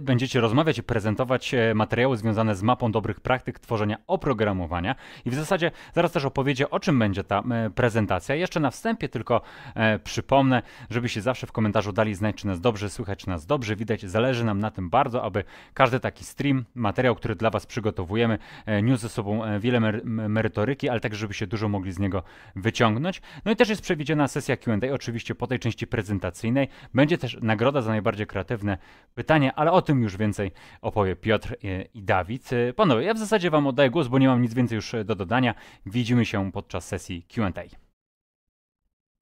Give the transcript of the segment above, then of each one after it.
będziecie rozmawiać i prezentować e, materiały związane z mapą dobrych praktyk tworzenia oprogramowania. I w zasadzie zaraz też opowiecie, o czym będzie ta e, prezentacja. Jeszcze na wstępie tylko e, przypomnę, żebyście zawsze w komentarzu dali znać, czy nas dobrze słychać, czy nas dobrze widać. Zależy nam na tym bardzo, aby każdy taki stream, materiał, który dla Was przygotowujemy, niósł ze sobą wiele mer merytoryki, ale także, żebyście dużo mogli z niego wyciągnąć. No i też jest przewidziana sesja Q&A, oczywiście po tej części prezentacyjnej. Będzie też nagroda za najbardziej kreatywne pytanie, ale o tym już więcej opowie Piotr i Dawid. E, panowie, ja w zasadzie Wam oddaję głos, bo nie mam nic więcej już do dodania. Widzimy się podczas sesji Q&A.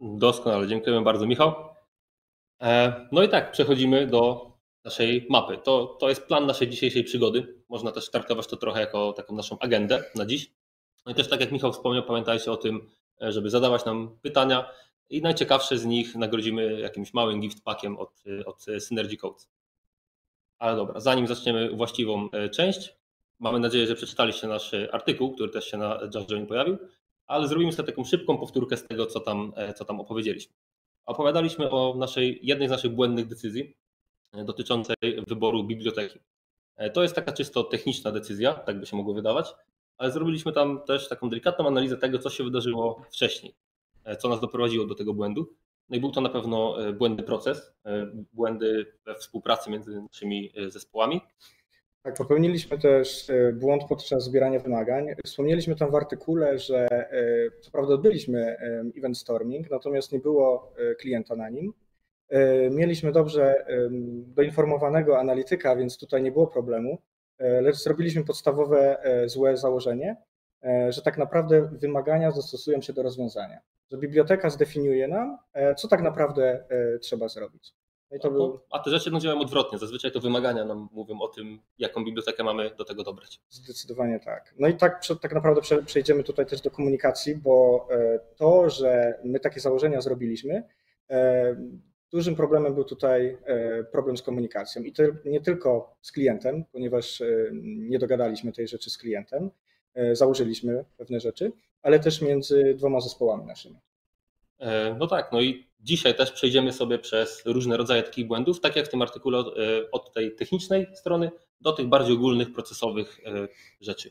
Doskonale, dziękujemy bardzo Michał. No i tak, przechodzimy do naszej mapy. To, to jest plan naszej dzisiejszej przygody. Można też traktować to trochę jako taką naszą agendę na dziś. No i też tak jak Michał wspomniał, pamiętajcie o tym, żeby zadawać nam pytania i najciekawsze z nich nagrodzimy jakimś małym gift packiem od, od Synergy Codes. Ale dobra, zanim zaczniemy właściwą e, część, mamy nadzieję, że przeczytaliście nasz artykuł, który też się na Join pojawił, ale zrobimy sobie taką szybką powtórkę z tego, co tam, e, co tam opowiedzieliśmy. Opowiadaliśmy o naszej, jednej z naszych błędnych decyzji, dotyczącej wyboru biblioteki. E, to jest taka czysto techniczna decyzja, tak by się mogło wydawać, ale zrobiliśmy tam też taką delikatną analizę tego, co się wydarzyło wcześniej, e, co nas doprowadziło do tego błędu. No i był to na pewno e, błędny proces, błędy we współpracy między naszymi zespołami. Tak, popełniliśmy też błąd podczas zbierania wymagań. Wspomnieliśmy tam w artykule, że co prawda odbyliśmy event storming, natomiast nie było klienta na nim. E, mieliśmy dobrze doinformowanego analityka, więc tutaj nie było problemu, e, lecz zrobiliśmy podstawowe e, złe założenie, że tak naprawdę wymagania dostosują się do rozwiązania. Że biblioteka zdefiniuje nam, co tak naprawdę trzeba zrobić. No to był... A te rzeczy no, działają odwrotnie. Zazwyczaj to wymagania nam mówią o tym, jaką bibliotekę mamy do tego dobrać. Zdecydowanie tak. No i tak, tak naprawdę przejdziemy tutaj też do komunikacji, bo to, że my takie założenia zrobiliśmy, Dużym problemem był tutaj e, problem z komunikacją i to nie tylko z klientem, ponieważ e, nie dogadaliśmy tej rzeczy z klientem, e, założyliśmy pewne rzeczy, ale też między dwoma zespołami naszymi. No tak, no i dzisiaj też przejdziemy sobie przez różne rodzaje takich błędów, tak jak w tym artykule od tej technicznej strony do tych bardziej ogólnych, procesowych rzeczy.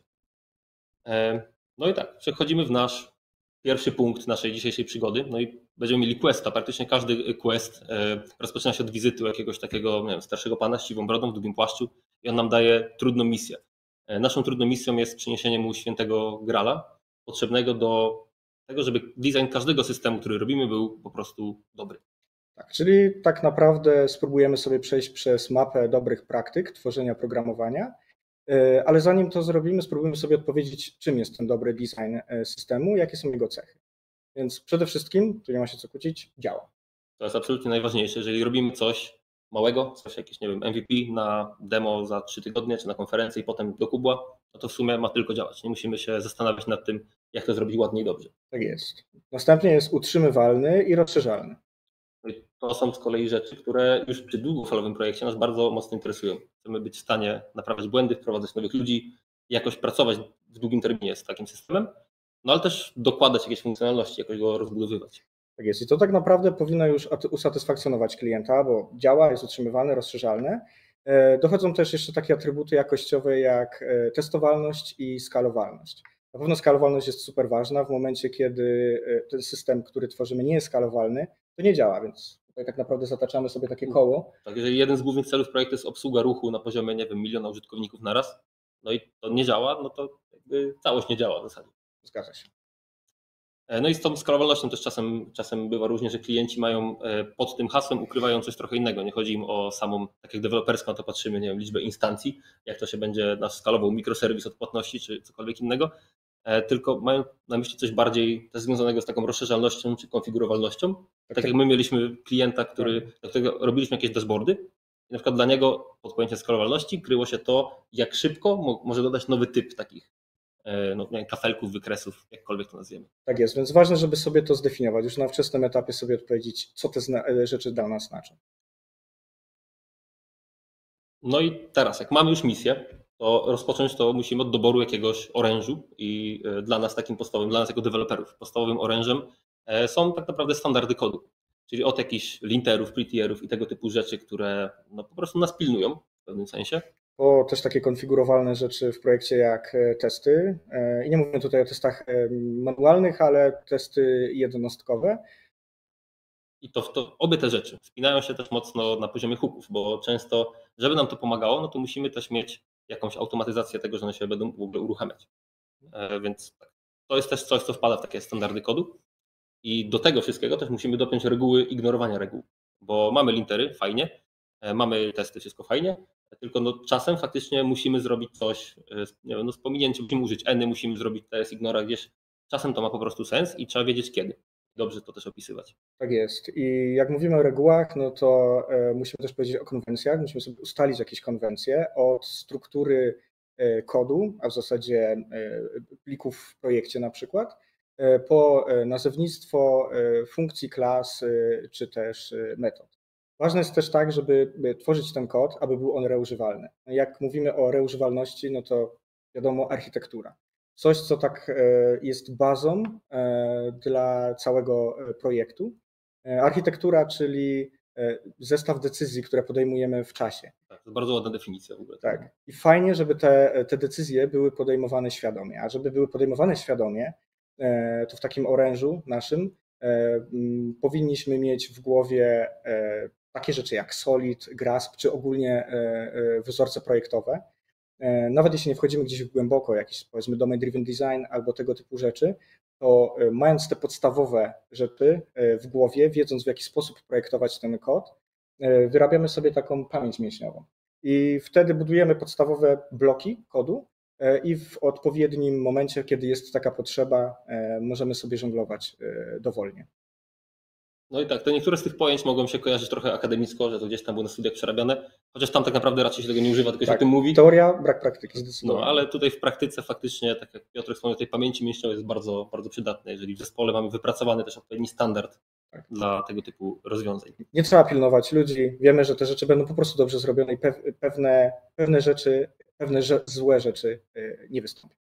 No i tak, przechodzimy w nasz pierwszy punkt naszej dzisiejszej przygody. No i będziemy mieli questa. Praktycznie każdy quest e, rozpoczyna się od wizyty u jakiegoś takiego wiem, starszego pana z siwą brodą w długim płaszczu i on nam daje trudną misję. E, naszą trudną misją jest przyniesienie mu świętego grala, potrzebnego do tego, żeby design każdego systemu, który robimy, był po prostu dobry. Tak, czyli tak naprawdę spróbujemy sobie przejść przez mapę dobrych praktyk tworzenia programowania E, ale zanim to zrobimy, spróbujemy sobie odpowiedzieć, czym jest ten dobry design e, systemu, jakie są jego cechy. Więc przede wszystkim, tu nie ma się co kłócić, działa. To jest absolutnie najważniejsze. Jeżeli robimy coś małego, coś jakieś, nie wiem, MVP na demo za trzy tygodnie, czy na konferencję i potem do kubła, no to w sumie ma tylko działać. Nie musimy się zastanawiać nad tym, jak to zrobić ładnie i dobrze. Tak jest. Następnie jest utrzymywalny i rozszerzalny. To są z kolei rzeczy, które już przy długofalowym projekcie nas bardzo mocno interesują. Chcemy być w stanie naprawiać błędy, wprowadzać nowych ludzi, jakoś pracować w długim terminie z takim systemem, no ale też dokładać jakieś funkcjonalności, jakoś go rozbudowywać. Tak jest. I to tak naprawdę powinno już usatysfakcjonować klienta, bo działa, jest utrzymywane, rozszerzalne. E, dochodzą też jeszcze takie atrybuty jakościowe jak e, testowalność i skalowalność. Na pewno skalowalność jest super ważna. W momencie, kiedy e, ten system, który tworzymy, nie jest skalowalny, to nie działa, więc tutaj tak naprawdę zataczamy sobie takie koło. Tak, jeżeli jeden z głównych celów projektu jest obsługa ruchu na poziomie, nie wiem, miliona użytkowników na raz, no i to nie działa, no to jakby całość nie działa w zasadzie. Zgadza się. E, no i z tą skalowalnością też czasem, czasem bywa różnie, że klienci mają e, pod tym hasłem ukrywają coś trochę innego. Nie chodzi im o samą, tak jak deweloperską to patrzymy, nie wiem, liczbę instancji, jak to się będzie nas skalował mikroserwis odpłatności czy cokolwiek innego, E, tylko mają na myśli coś bardziej też związanego z taką rozszerzalnością czy konfigurowalnością. Tak, tak jak my mieliśmy klienta, który, tak. do którego robiliśmy jakieś dashboardy i na przykład dla niego pod pojęciem skalowalności kryło się to, jak szybko może dodać nowy typ takich no, kafelków, wykresów, jakkolwiek to nazwiemy. Tak jest, więc ważne, żeby sobie to zdefiniować, już na wczesnym etapie sobie odpowiedzieć, co te e, rzeczy dla nas znaczą. No i teraz, jak mamy już misję, to rozpocząć to musimy od doboru jakiegoś orężu i e, dla nas takim podstawowym, dla nas jako deweloperów, podstawowym orężem e, są tak naprawdę standardy kodu, czyli od jakichś linterów, prettierów i tego typu rzeczy, które no, po prostu nas pilnują pewnym sensie. To też takie konfigurowalne rzeczy w projekcie jak e, testy. I nie mówimy tutaj o testach manualnych, ale testy jednostkowe. I to, to obie te rzeczy spinają się też mocno na poziomie hooków, bo często, żeby nam to pomagało, no to musimy też mieć jakąś automatyzację tego, że one się będą w ogóle uruchamiać. Więc tak, to jest też coś, co wpada w takie standardy kodu. I do tego wszystkiego też musimy dopiąć reguły ignorowania reguł, bo mamy lintery, fajnie, e, mamy testy, wszystko fajnie, tylko no czasem faktycznie musimy zrobić coś, e, nie wiem, no z pominięciem, musimy użyć eny, musimy zrobić test ignora gdzieś. Czasem to ma po prostu sens i trzeba wiedzieć kiedy. Dobrze to też opisywać. Tak jest. I jak mówimy o regułach, no to e, musimy też powiedzieć o konwencjach. Musimy sobie ustalić jakieś konwencje od struktury kodu, a w zasadzie plików w projekcie na przykład, E, po e, nazewnictwo e, funkcji, klas czy też metod. Ważne jest też tak, żeby tworzyć ten kod, aby był on reużywalny. No jak mówimy o reużywalności, no to wiadomo architektura. Coś, co tak jest bazą dla całego projektu. Architektura, czyli zestaw decyzji, które podejmujemy w czasie. Tak, to bardzo ładna definicja w ogóle. Tak. I fajnie, żeby te, te decyzje były podejmowane świadomie. A żeby były podejmowane świadomie, E, to w takim orężu naszym e, powinniśmy mieć w głowie e, takie rzeczy jak Solid, Grasp czy ogólnie wzorce projektowe. Nawet jeśli nie wchodzimy gdzieś głęboko, jakiś powiedzmy domain driven design albo tego typu rzeczy, to mając te podstawowe rzeczy w głowie, wiedząc w jaki sposób projektować ten kod, wyrabiamy sobie taką pamięć mięśniową. I wtedy budujemy podstawowe bloki kodu, E, i w odpowiednim momencie, kiedy jest taka potrzeba, e, możemy sobie żonglować e, dowolnie. No i tak, te niektóre z tych pojęć mogą się kojarzyć trochę akademicko, że to gdzieś tam było na studiach przerabiane, chociaż tam tak naprawdę raczej się tego nie używa, tylko tak, się o tym mówi. Teoria, brak praktyki, zdecydowanie. No, ale tutaj w praktyce faktycznie, tak jak Piotr wspomniał, tej pamięci mięśniowej jest bardzo, bardzo przydatne, jeżeli w zespole mamy wypracowany też odpowiedni standard tak. dla tego typu rozwiązań. Nie trzeba pilnować ludzi, wiemy, że te rzeczy będą po prostu dobrze zrobione i pewne, pewne rzeczy pewne złe rzeczy e, nie wystąpią.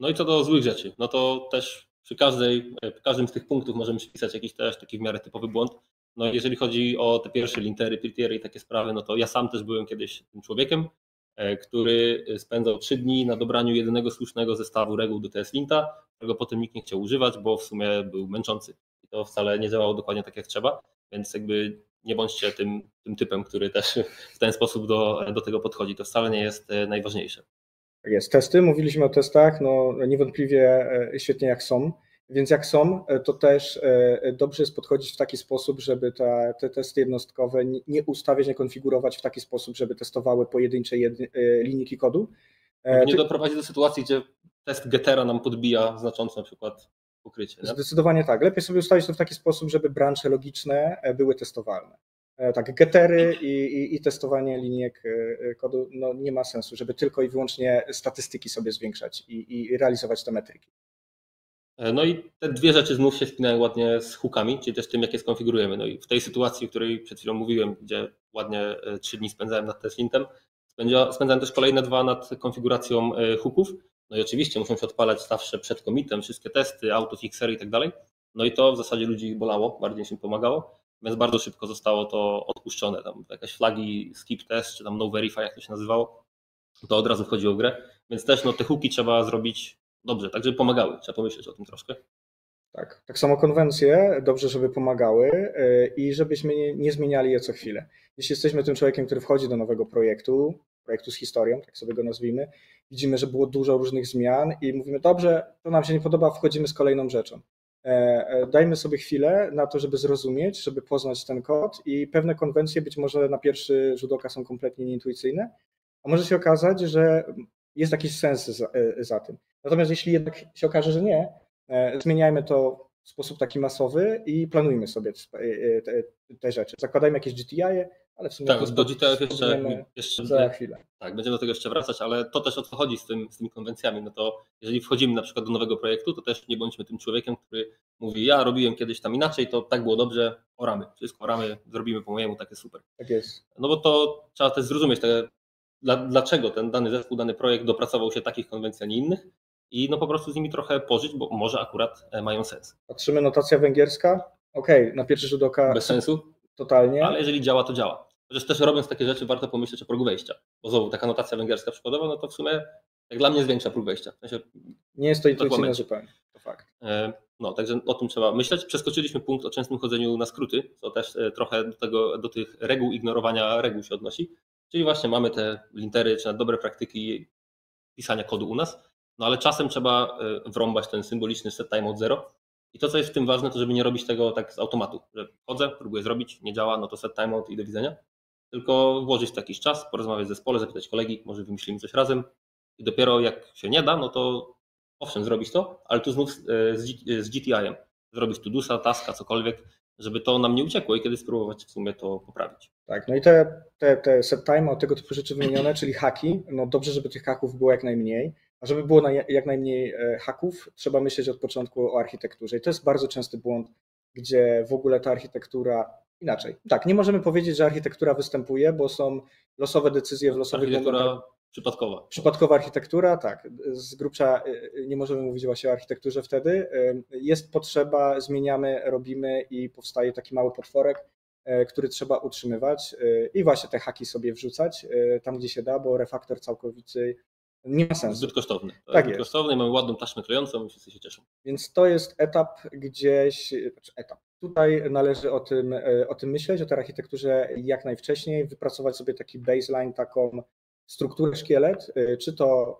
No i co do złych rzeczy, no to też przy każdej, e, każdym z tych punktów możemy przypisać jakiś też taki w miarę typowy błąd. No jeżeli chodzi o te pierwsze lintery, pretiery i takie sprawy, no to ja sam też byłem kiedyś tym człowiekiem, e, który spędzał trzy dni na dobraniu jedynego słusznego zestawu reguł do TS-Linta, którego potem nikt nie chciał używać, bo w sumie był męczący. I to wcale nie działało dokładnie tak jak trzeba, więc jakby nie bądźcie tym, tym typem, który też w ten sposób do, do tego podchodzi. To wcale nie jest e, najważniejsze. Tak jest. Testy, mówiliśmy o testach, no niewątpliwie e, świetnie jak są. Więc jak są, e, to też dobrze jest podchodzić w taki sposób, żeby te, te testy jednostkowe nie ustawiać, nie konfigurować w taki sposób, żeby testowały pojedyncze linijki kodu. Nie doprowadzić do sytuacji, gdzie test getera nam podbija znacząco na przykład pokrycie. Nie? Zdecydowanie tak. Lepiej sobie ustawić to w taki sposób, żeby branże logiczne e, były testowalne. E, tak, getery i, i, i, testowanie linijek e, kodu no, nie ma sensu, żeby tylko i wyłącznie statystyki sobie zwiększać i, i realizować te metryki. No i te dwie rzeczy znów się spinają ładnie z hookami, czyli też tym, jak je skonfigurujemy. No i w tej sytuacji, o której przed chwilą mówiłem, gdzie ładnie trzy dni spędzałem nad Teslintem, spędzałem też kolejne dwa nad konfiguracją hooków. No i oczywiście muszą się odpalać zawsze przed komitem, wszystkie testy, autofixery i tak dalej. No i to w zasadzie ludzi bolało, bardziej się pomagało, więc bardzo szybko zostało to odpuszczone. Tam jakieś flagi skip test, czy tam no verify, jak to się nazywało, to od razu wchodziło w grę. Więc też no, te hooki trzeba zrobić dobrze, tak żeby pomagały. Trzeba pomyśleć o tym troszkę. Tak, tak samo konwencje dobrze, żeby pomagały e, i żebyśmy nie zmieniali je co chwilę. Jeśli jesteśmy tym człowiekiem, który wchodzi do nowego projektu, projektu z historią, tak sobie go nazwijmy, widzimy, że było dużo różnych zmian i mówimy, dobrze, to nam się nie podoba, wchodzimy z kolejną rzeczą. E, e, dajmy sobie chwilę na to, żeby zrozumieć, żeby poznać ten kod i pewne konwencje być może na pierwszy rzut oka są kompletnie nieintuicyjne, a może się okazać, że jest jakiś sens za, e, za tym. Natomiast jeśli jednak się okaże, że nie, zmieniajmy to w sposób taki masowy i planujmy sobie te, te rzeczy. Zakładajmy jakieś GTI, ale w sumie tak, do GTI jeszcze, jeszcze za chwilę. Tak, będziemy do tego jeszcze wracać, ale to też o co chodzi z, tym, z tymi konwencjami. No to jeżeli wchodzimy na przykład do nowego projektu, to też nie bądźmy tym człowiekiem, który mówi, ja robiłem kiedyś tam inaczej, to tak było dobrze, oramy, wszystko oramy, zrobimy po mojemu, takie super. Tak jest. No bo to trzeba też zrozumieć, te, dlaczego ten dany zespół, dany projekt dopracował się takich konwencji, a nie innych i no po prostu z nimi trochę pożyć, bo może akurat e, mają sens. Patrzymy notacja węgierska, okej, okay, na pierwszy rzut oka. Bez sensu? Totalnie. Ale jeżeli działa, to działa. Chociaż też robiąc takie rzeczy warto pomyśleć o progu wejścia. Bo znowu taka notacja węgierska przykładowa, no to w sumie jak dla mnie zwiększa próg wejścia. W sensie, nie jest to intuicyjne zupełnie, to fakt. E, no, także o tym trzeba myśleć. Przeskoczyliśmy punkt o częstym chodzeniu na skróty, co też e, trochę do, tego, do tych reguł, ignorowania reguł się odnosi. Czyli właśnie mamy te lintery, czy dobre praktyki pisania kodu u nas, no ale czasem trzeba e, wrąbać ten symboliczny set time od zero. I to, co jest w tym ważne, to żeby nie robić tego tak z automatu, że chodzę, próbuję zrobić, nie działa, no to set timeout i do widzenia. Tylko włożyć jakiś czas, porozmawiać z zespole, zapytać kolegi, może wymyślimy coś razem i dopiero jak się nie da, no to owszem, zrobić to, ale tu znów z GTI-em, zrobić tudusa, taska, cokolwiek, żeby to nam nie uciekło i kiedy spróbować w sumie to poprawić. Tak, no i te, te, te set time, tego typu rzeczy wymienione, czyli haki, no dobrze, żeby tych haków było jak najmniej, a żeby było na, jak najmniej e, haków, trzeba myśleć od początku o architekturze i to jest bardzo częsty błąd, gdzie w ogóle ta architektura inaczej. Tak, nie możemy powiedzieć, że architektura występuje, bo są losowe decyzje w losowych momentach. Przypadkowa. Przypadkowa architektura, tak. Z grubsza y, y, nie możemy mówić właśnie o architekturze wtedy. Jest potrzeba, zmieniamy, robimy i powstaje taki mały potworek, który trzeba utrzymywać i właśnie te haki sobie wrzucać tam, gdzie się da, bo refaktor całkowity nie ma sensu. Zbyt kosztowny. To tak jest. kosztowny, mamy ładną taśmę klejącą i wszyscy się cieszą. Więc to jest etap gdzieś, znaczy etap. Tutaj należy o tym, o tym myśleć, o tej architekturze jak najwcześniej, wypracować sobie taki baseline, taką strukturę szkielet, y, czy to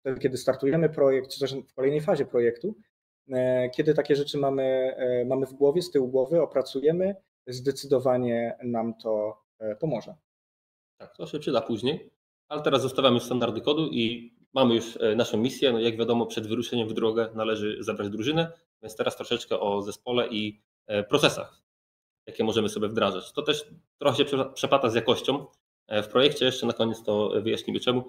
wtedy, kiedy startujemy projekt, czy też w kolejnej fazie projektu, kiedy takie rzeczy mamy, mamy w głowie, z tyłu głowy, opracujemy, zdecydowanie nam to pomoże. Tak, to się przyda później, ale teraz zostawiamy standardy kodu i mamy już naszą misję. No jak wiadomo, przed wyruszeniem w drogę należy zabrać drużynę, więc teraz troszeczkę o zespole i procesach, jakie możemy sobie wdrażać. To też trochę się przepata z jakością, E, w projekcie. Jeszcze na koniec to wyjaśnimy czemu.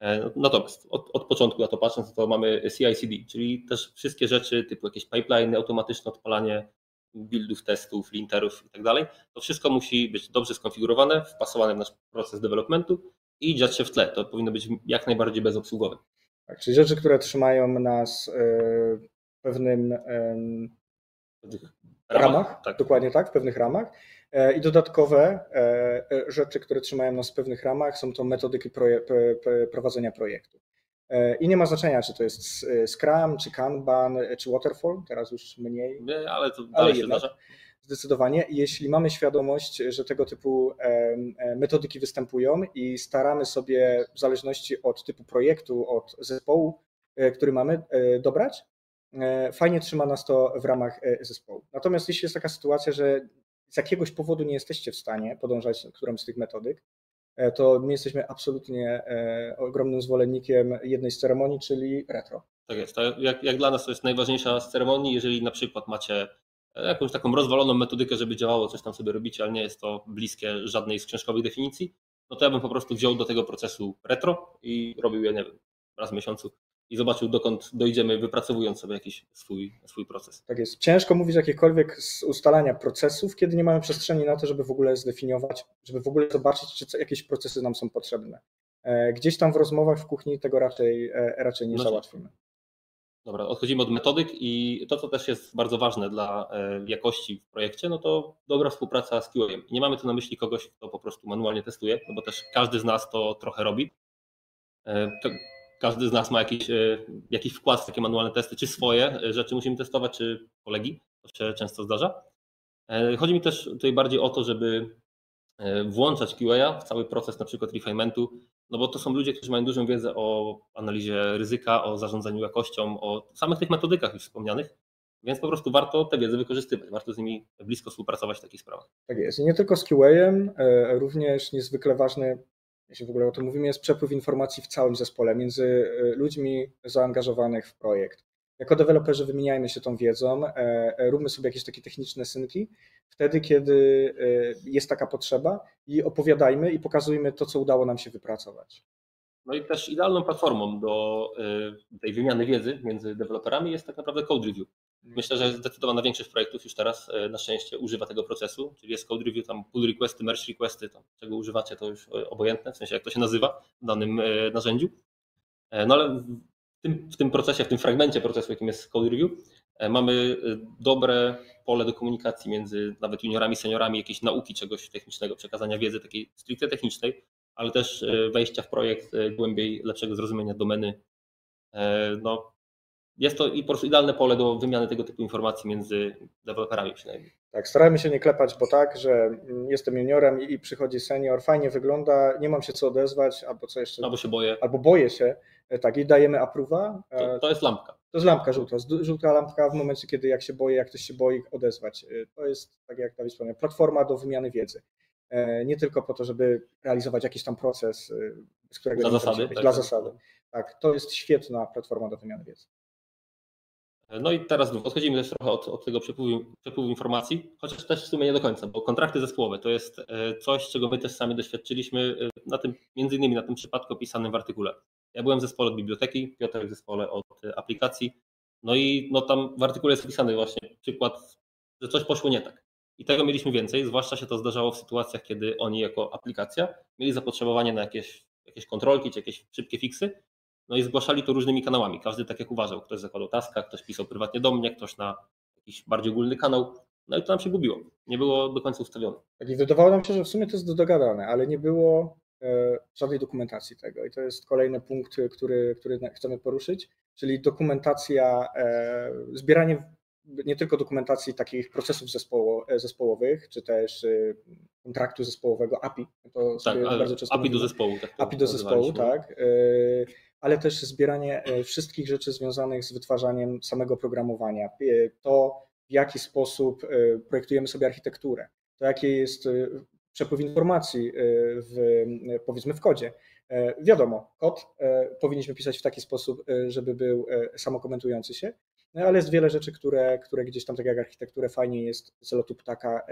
E, natomiast od, od początku na to patrząc, to mamy CI/CD, czyli też wszystkie rzeczy typu jakieś pipeline, automatyczne odpalanie buildów, testów, linterów i tak dalej. To wszystko musi być dobrze skonfigurowane, wpasowane w nasz proces developmentu i dziać się w tle. To powinno być jak najbardziej bezobsługowe. Tak, czyli rzeczy, które trzymają nas e, w pewnym ramach, ramach tak. dokładnie tak, w pewnych ramach E, I dodatkowe e, rzeczy, które trzymają nas w pewnych ramach, są to metodyki prowadzenia projektu. I nie ma znaczenia, czy to jest Scrum, czy Kanban, czy Waterfall, teraz już mniej. Nie, ale to dalej ale się zdarza. Zdecydowanie. Jeśli mamy świadomość, że tego typu metodyki występują i staramy sobie w zależności od typu projektu, od zespołu, który mamy, dobrać, fajnie trzyma nas to w ramach zespołu. Natomiast jeśli jest taka sytuacja, że z jakiegoś powodu nie jesteście w stanie podążać którąś z tych metodyk, e, to my jesteśmy absolutnie e, ogromnym zwolennikiem jednej z ceremonii, czyli retro. Tak jest. Jak, jak dla nas to jest najważniejsza z ceremonii, jeżeli na przykład macie e, jakąś taką rozwaloną metodykę, żeby działało, coś tam sobie robicie, ale nie jest to bliskie żadnej z książkowych definicji, no to ja bym po prostu wziął do tego procesu retro i robił je, nie wiem, raz w miesiącu i zobaczył, dokąd dojdziemy, wypracowując sobie jakiś swój, swój proces. Tak jest. Ciężko mówić jakichkolwiek z ustalania procesów, kiedy nie mamy przestrzeni na to, żeby w ogóle zdefiniować, żeby w ogóle zobaczyć, czy jakieś procesy nam są potrzebne. E, gdzieś tam w rozmowach w kuchni tego raczej, e, raczej nie no załatwimy. Dobra, odchodzimy od metodyk i to, co też jest bardzo ważne dla e, jakości w projekcie, no to dobra współpraca z QA. Nie mamy tu na myśli kogoś, kto po prostu manualnie testuje, no bo też każdy z nas to trochę robi każdy z nas ma jakiś, e, jakiś wkład w takie manualne testy, czy swoje e, rzeczy musimy testować, czy kolegi, to się często zdarza. E, chodzi mi też tutaj bardziej o to, żeby włączać QA w cały proces na przykład refinementu, no bo to są ludzie, którzy mają dużą wiedzę o analizie ryzyka, o zarządzaniu jakością, o samych tych metodykach już wspomnianych, więc po prostu warto tę wiedzę wykorzystywać, warto z nimi blisko współpracować w takich sprawach. Tak jest. I nie tylko z QA, również niezwykle ważny jeśli w ogóle o tym mówimy, jest przepływ informacji w całym zespole między y, ludźmi zaangażowanych w projekt. Jako deweloperzy wymieniajmy się tą wiedzą, e, e, róbmy sobie jakieś takie techniczne synki, wtedy, kiedy y, jest taka potrzeba i opowiadajmy i pokazujmy to, co udało nam się wypracować. No i też idealną platformą do tej wymiany wiedzy między deweloperami jest tak naprawdę code review. Myślę, że zdecydowana większość projektów już teraz e, na szczęście używa tego procesu, czyli jest code review, tam pull requesty, merge requesty, tam, czego używacie to już e, obojętne, w sensie jak to się nazywa w danym e, narzędziu. No ale tym, w tym procesie, w tym fragmencie procesu, jakim jest code review, Mamy dobre pole do komunikacji między nawet juniorami, seniorami, jakiejś nauki czegoś technicznego, przekazania wiedzy takiej stricte technicznej, ale też wejścia w projekt głębiej, lepszego zrozumienia domeny. No, jest to i po prostu idealne pole do wymiany tego typu informacji między deweloperami przynajmniej. Tak, starajmy się nie klepać, bo tak, że mm, jestem juniorem i przychodzi senior, fajnie wygląda, nie mam się co odezwać, albo co jeszcze. Albo się boję. Albo boję się, e, tak, i dajemy approve'a. To, to jest lampka. To jest lampka żółta, żółta lampka w momencie, kiedy jak się boję, jak ktoś się boi odezwać. E, to jest, tak jak Dawid wspomniał, platforma do wymiany wiedzy. E, nie tylko po to, żeby realizować jakiś tam proces, z którego dla zasady. Tak, dla tak. zasady. Tak, to jest świetna platforma do wymiany wiedzy. No i teraz odchodzimy też trochę od, od tego przepływu, przepływu, informacji, chociaż też w sumie nie do końca, bo kontrakty zespołowe to jest e, coś, czego my też sami doświadczyliśmy e, na tym, między innymi na tym przypadku opisanym w artykule. Ja byłem w zespole od biblioteki, Piotr w zespole od e, aplikacji, no i no tam w artykule jest opisany właśnie przykład, że coś poszło nie tak. I tego mieliśmy więcej, zwłaszcza się to zdarzało w sytuacjach, kiedy oni jako aplikacja mieli zapotrzebowanie na jakieś, jakieś kontrolki czy jakieś szybkie fiksy, no i zgłaszali to różnymi kanałami. Każdy tak jak uważał. Ktoś zakładał taska, ktoś pisał prywatnie do mnie, ktoś na jakiś bardziej ogólny kanał. No i to nam się gubiło. Nie było do końca ustawione. Tak i wydawało nam się, że w sumie to jest dogadane, ale nie było żadnej dokumentacji tego. I to jest kolejny punkt, który, który chcemy poruszyć, czyli dokumentacja, e, zbieranie nie tylko dokumentacji takich procesów zespoło, e, zespołowych, czy też kontraktu zespołowego API. To tak, bardzo często API do zespołu. Tak API do zespołu, tak ale też zbieranie e, wszystkich rzeczy związanych z wytwarzaniem samego programowania. E, to, w jaki sposób e, projektujemy sobie architekturę, to jaki jest przepływ informacji w, powiedzmy w kodzie. Wiadomo, kod powinniśmy pisać w taki sposób, żeby był samokomentujący się, no, ale jest wiele rzeczy, które, które gdzieś tam, tak jak architekturę, fajnie jest z lotu ptaka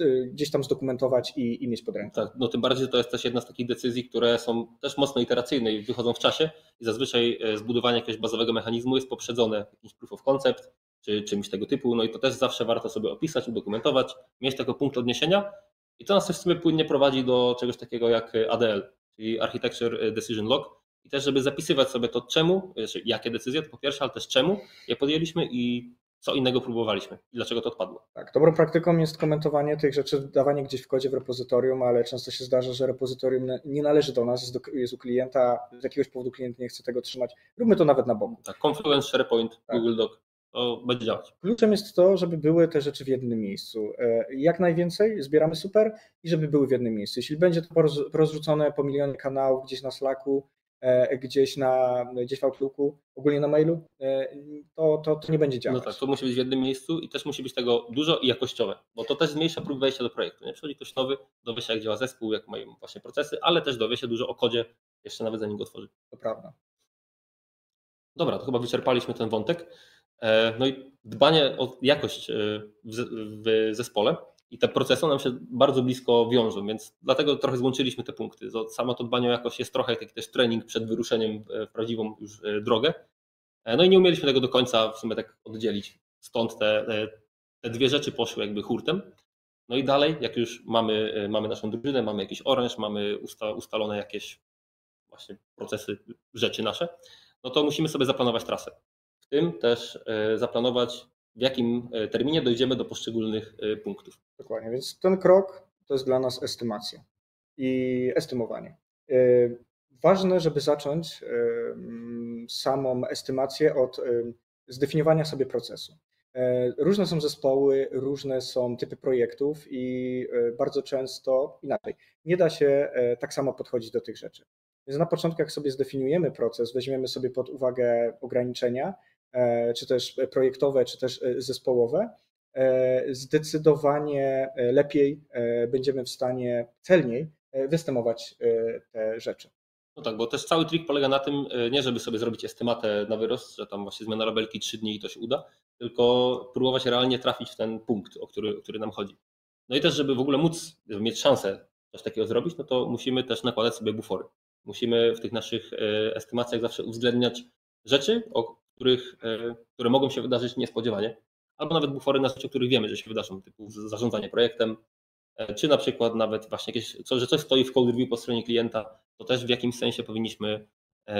Y, gdzieś tam zdokumentować i, i mieć pod ręką. Tak, no tym bardziej to jest też jedna z takich decyzji, które są też mocno iteracyjne i wychodzą w czasie i zazwyczaj e, zbudowanie jakiegoś bazowego mechanizmu jest poprzedzone jakimś proof of concept czy czymś tego typu, no i to też zawsze warto sobie opisać, udokumentować, mieć jako punkt odniesienia i to nas też w sumie płynnie prowadzi do czegoś takiego jak ADL, czyli Architecture Decision Log i też żeby zapisywać sobie to czemu, znaczy jakie decyzje to po pierwsze, ale też czemu je podjęliśmy i co innego próbowaliśmy i dlaczego to odpadło. Tak, dobrą praktyką jest komentowanie tych rzeczy, dawanie gdzieś w kodzie w repozytorium, ale często się zdarza, że repozytorium nie należy do nas, jest, do, jest u klienta, z jakiegoś powodu klient nie chce tego trzymać. Róbmy to nawet na boku. Tak, Confluence, SharePoint, tak. Google Doc, to będzie działać. Kluczem jest to, żeby były te rzeczy w jednym miejscu. E, jak najwięcej zbieramy super i żeby były w jednym miejscu. Jeśli będzie to rozrzucone po milionie kanałów gdzieś na Slacku, E, gdzieś, na, gdzieś w Outlooku, ogólnie na mailu, e, to, to, to nie będzie działać. No tak, to musi być w jednym miejscu i też musi być tego dużo i jakościowe, bo to też zmniejsza próg wejścia do projektu. Nie przychodzi ktoś nowy, dowie się jak działa zespół, jak mają właśnie procesy, ale też dowie się dużo o kodzie, jeszcze nawet zanim go tworzy. To prawda. Dobra, to chyba wyczerpaliśmy ten wątek. E, no i dbanie o jakość w zespole i te procesy nam się bardzo blisko wiążą, więc dlatego trochę złączyliśmy te punkty. Samo to dbanie o jakość jest trochę taki też trening przed wyruszeniem w prawdziwą już e, drogę. E, no i nie umieliśmy tego do końca w sumie tak oddzielić. Stąd te, e, te dwie rzeczy poszły jakby hurtem. No i dalej, jak już mamy, mamy naszą drużynę, mamy jakiś oręż, mamy usta, ustalone jakieś właśnie procesy, rzeczy nasze, no to musimy sobie zaplanować trasę. Tym też zaplanować w jakim e, terminie dojdziemy do poszczególnych e, punktów. Dokładnie, więc ten krok to jest dla nas estymacja i estymowanie. E, ważne, żeby zacząć samą estymację od zdefiniowania sobie procesu. Różne są zespoły, różne są typy projektów i bardzo często inaczej. Nie da się tak samo podchodzić do tych rzeczy. Więc na początku, jak sobie zdefiniujemy proces, weźmiemy sobie pod uwagę ograniczenia, E, czy też projektowe, czy też e, zespołowe, e, zdecydowanie lepiej będziemy w stanie celniej wystymować te rzeczy. No tak, bo też cały trik polega na tym, nie żeby sobie zrobić estymatę na wyrost, że tam właśnie zmiana labelki 3 dni i to się uda, tylko próbować realnie trafić w ten punkt, o który, o który nam chodzi. No i też, żeby w ogóle móc mieć szansę coś takiego zrobić, no to musimy też nakładać sobie bufory. Musimy w tych naszych estymacjach zawsze uwzględniać rzeczy, o których, e, które mogą się wydarzyć niespodziewanie, albo nawet bufory na rzeczy, o których wiemy, że się wydarzą, typu zarządzanie projektem, e, czy na przykład nawet właśnie jakieś, co, że coś stoi w code review po stronie klienta, to też w jakimś sensie powinniśmy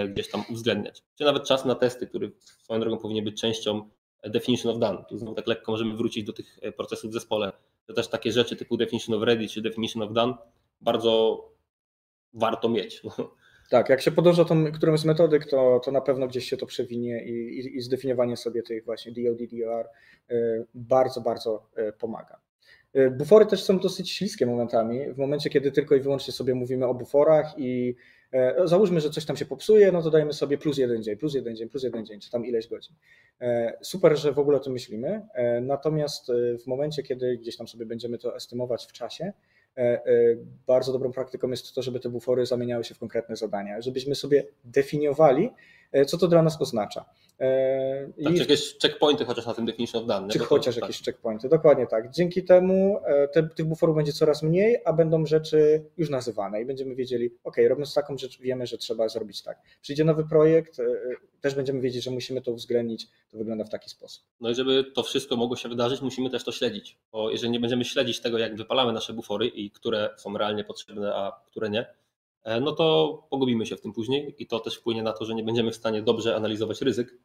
gdzieś tam uwzględniać. Czy nawet czas na testy, który swoją drogą powinien być częścią definition of done. Tu znowu tak lekko możemy wrócić do tych procesów w zespole. To też takie rzeczy typu definition of ready czy definition of done bardzo warto mieć. Tak, jak się podąża tą którąś z metodyk, to, to na pewno gdzieś się to przewinie i, i, i zdefiniowanie sobie tych właśnie DOD, DOR y, bardzo, bardzo y, pomaga. Y, bufory też są dosyć śliskie momentami. W momencie, kiedy tylko i wyłącznie sobie mówimy o buforach i no, załóżmy, że coś tam się popsuje, no to dajemy sobie plus jeden dzień, plus jeden dzień, plus jeden dzień, czy tam ileś godzin. Super, że w ogóle o tym myślimy. Natomiast w momencie, kiedy gdzieś tam sobie będziemy to estymować w czasie, bardzo dobrą praktyką jest to, żeby te bufory zamieniały się w konkretne zadania, żebyśmy sobie definiowali, e, co to dla nas oznacza. Tak, I... czy jakieś checkpointy chociaż na tym definition of done. Czy chociaż tak. jakieś checkpointy, dokładnie tak. Dzięki temu te, tych buforów będzie coraz mniej, a będą rzeczy już nazywane i będziemy wiedzieli, ok, robiąc taką rzecz wiemy, że trzeba zrobić tak. Przyjdzie nowy projekt, też będziemy wiedzieć, że musimy to uwzględnić, to wygląda w taki sposób. No i żeby to wszystko mogło się wydarzyć, musimy też to śledzić, bo jeżeli nie będziemy śledzić tego, jak wypalamy nasze bufory i które są realnie potrzebne, a które nie, e, no to pogubimy się w tym później i to też wpłynie na to, że nie będziemy w stanie dobrze analizować ryzyk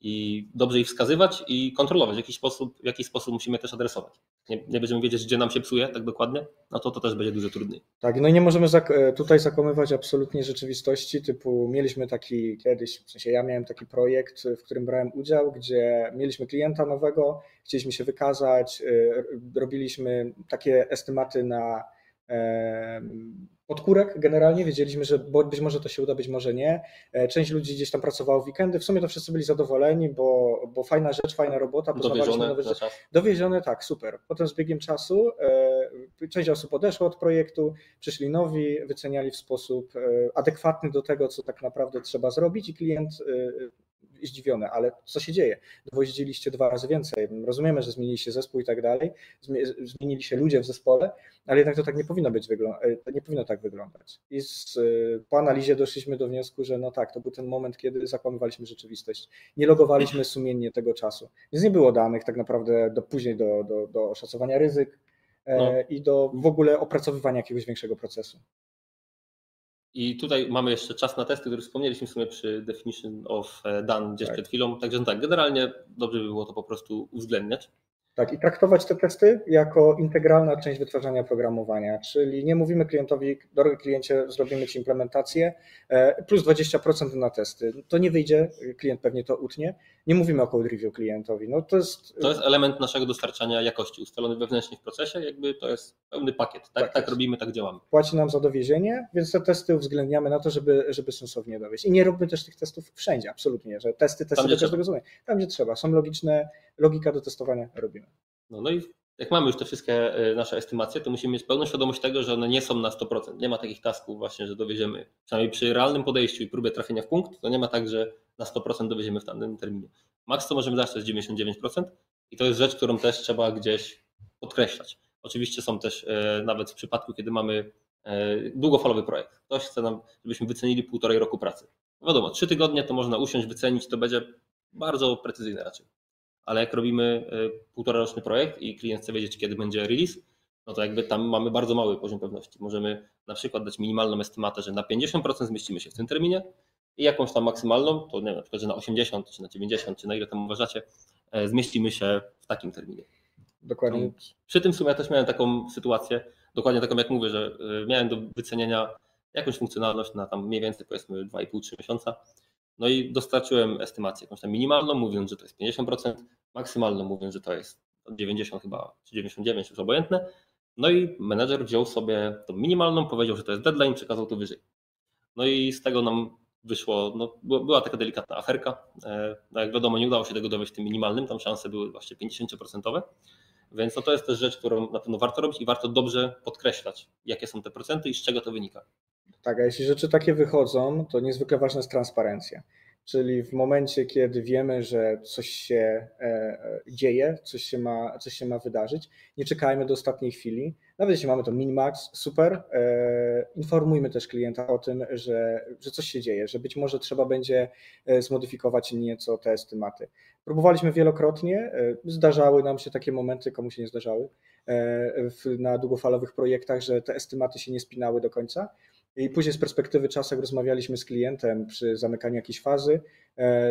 i dobrze ich wskazywać i kontrolować. W jakiś sposób, w jakiś sposób musimy też adresować. Nie, nie, będziemy wiedzieć, gdzie nam się psuje tak dokładnie, no to to też będzie dużo trudniej. Tak, no i nie możemy e, tutaj zakłamywać absolutnie rzeczywistości, typu mieliśmy taki kiedyś, w sensie ja miałem taki projekt, w którym brałem udział, gdzie mieliśmy klienta nowego, chcieliśmy się wykazać, e, robiliśmy takie estymaty na podkórek generalnie, wiedzieliśmy, że być może to się uda, być może nie. E, część ludzi gdzieś tam pracowało w weekendy, w sumie to wszyscy byli zadowoleni, bo, bo fajna rzecz, fajna robota, poznawaliśmy nowe rzeczy. Dowiezione, tak, super. Potem z biegiem czasu e, część osób odeszła od projektu, przyszli nowi, wyceniali w sposób e, adekwatny do tego, co tak naprawdę trzeba zrobić i klient zdziwione, ale co się dzieje? Dowoździliście dwa razy więcej. Rozumiemy, że zmienili się zespół i tak dalej, zmienili się ludzie w zespole, ale jednak to tak nie powinno być, e, nie powinno tak wyglądać. I z, e, po analizie doszliśmy do wniosku, że no tak, to był ten moment, kiedy zakłamywaliśmy rzeczywistość. Nie logowaliśmy sumiennie tego czasu. Więc nie było danych tak naprawdę do później do, do, do oszacowania ryzyk, e, no. i do w ogóle opracowywania jakiegoś większego procesu. I tutaj mamy jeszcze czas na testy, który wspomnieliśmy w sumie przy definition of e, done gdzieś tak. przed chwilą. Także no tak, generalnie dobrze by było to po prostu uwzględniać. Tak, i traktować te testy jako integralna część wytwarzania programowania, czyli nie mówimy klientowi, drogi kliencie, zrobimy Ci implementację, e, plus 20% na testy. To nie wyjdzie, klient pewnie to utnie. Nie mówimy o code review klientowi. No to, jest... to jest element naszego dostarczania jakości ustalony wewnętrznie w procesie, jakby to jest pełny pakiet. Tak, tak, tak robimy, tak działamy. Płaci nam za dowiezienie, więc te testy uwzględniamy na to, żeby, żeby sensownie dowieść. I nie róbmy też tych testów wszędzie, absolutnie, że testy, testy Tam, do każdego. Tam, gdzie trzeba. Są logiczne, logika do testowania robimy. No, no i jak mamy już te wszystkie e, nasze estymacje, to musimy mieć pełną świadomość tego, że one nie są na 100%. Nie ma takich tasków właśnie, że dowieziemy, przynajmniej przy realnym podejściu i próbie trafienia w punkt, to nie ma tak, że na 100% dowieziemy w danym terminie. Maks to możemy dać to jest 99% i to jest rzecz, którą też trzeba gdzieś podkreślać. Oczywiście są też e, nawet w przypadku, kiedy mamy e, długofalowy projekt. Ktoś chce nam, żebyśmy wycenili półtorej roku pracy. Wiadomo, trzy tygodnie to można usiąść, wycenić, to będzie bardzo precyzyjne raczej ale jak robimy y, półtora roczny projekt i klient chce wiedzieć, kiedy będzie release, no to jakby tam mamy bardzo mały poziom pewności. Możemy na przykład dać minimalną estymatę, że na 50% zmieścimy się w tym terminie i jakąś tam maksymalną, to nie wiem, na przykład, że na 80 czy na 90, czy na ile tam uważacie, e, zmieścimy się w takim terminie. Dokładnie. No, przy tym w sumie ja też miałem taką sytuację, dokładnie taką jak mówię, że y, miałem do wycenienia jakąś funkcjonalność na tam mniej więcej powiedzmy 2,5-3 miesiąca no i dostarczyłem estymację jakąś tam minimalną, mówiąc, że to jest 50%, maksymalną, mówiąc, że to jest 90 chyba, czy 99, już obojętne. No i menedżer wziął sobie tą minimalną, powiedział, że to jest deadline, przekazał to wyżej. No i z tego nam wyszło, no, była taka delikatna aferka. E, no jak wiadomo, nie udało się tego dowieść tym minimalnym, tam szanse były właśnie 50%. Więc no to jest też rzecz, którą na pewno warto robić i warto dobrze podkreślać, jakie są te procenty i z czego to wynika. Tak, a jeśli rzeczy takie wychodzą, to niezwykle ważna jest transparencja. Czyli w momencie, kiedy wiemy, że coś się e, e, dzieje, coś się ma, coś się ma wydarzyć, nie czekajmy do ostatniej chwili. Nawet jeśli mamy to minimax, super, e, informujmy też klienta o tym, że, że coś się dzieje, że być może trzeba będzie zmodyfikować nieco te estymaty. Próbowaliśmy wielokrotnie, zdarzały nam się takie momenty, komu się nie zdarzały, na długofalowych projektach, że te estymaty się nie spinały do końca i później z perspektywy czasu, jak rozmawialiśmy z klientem przy zamykaniu jakiejś fazy,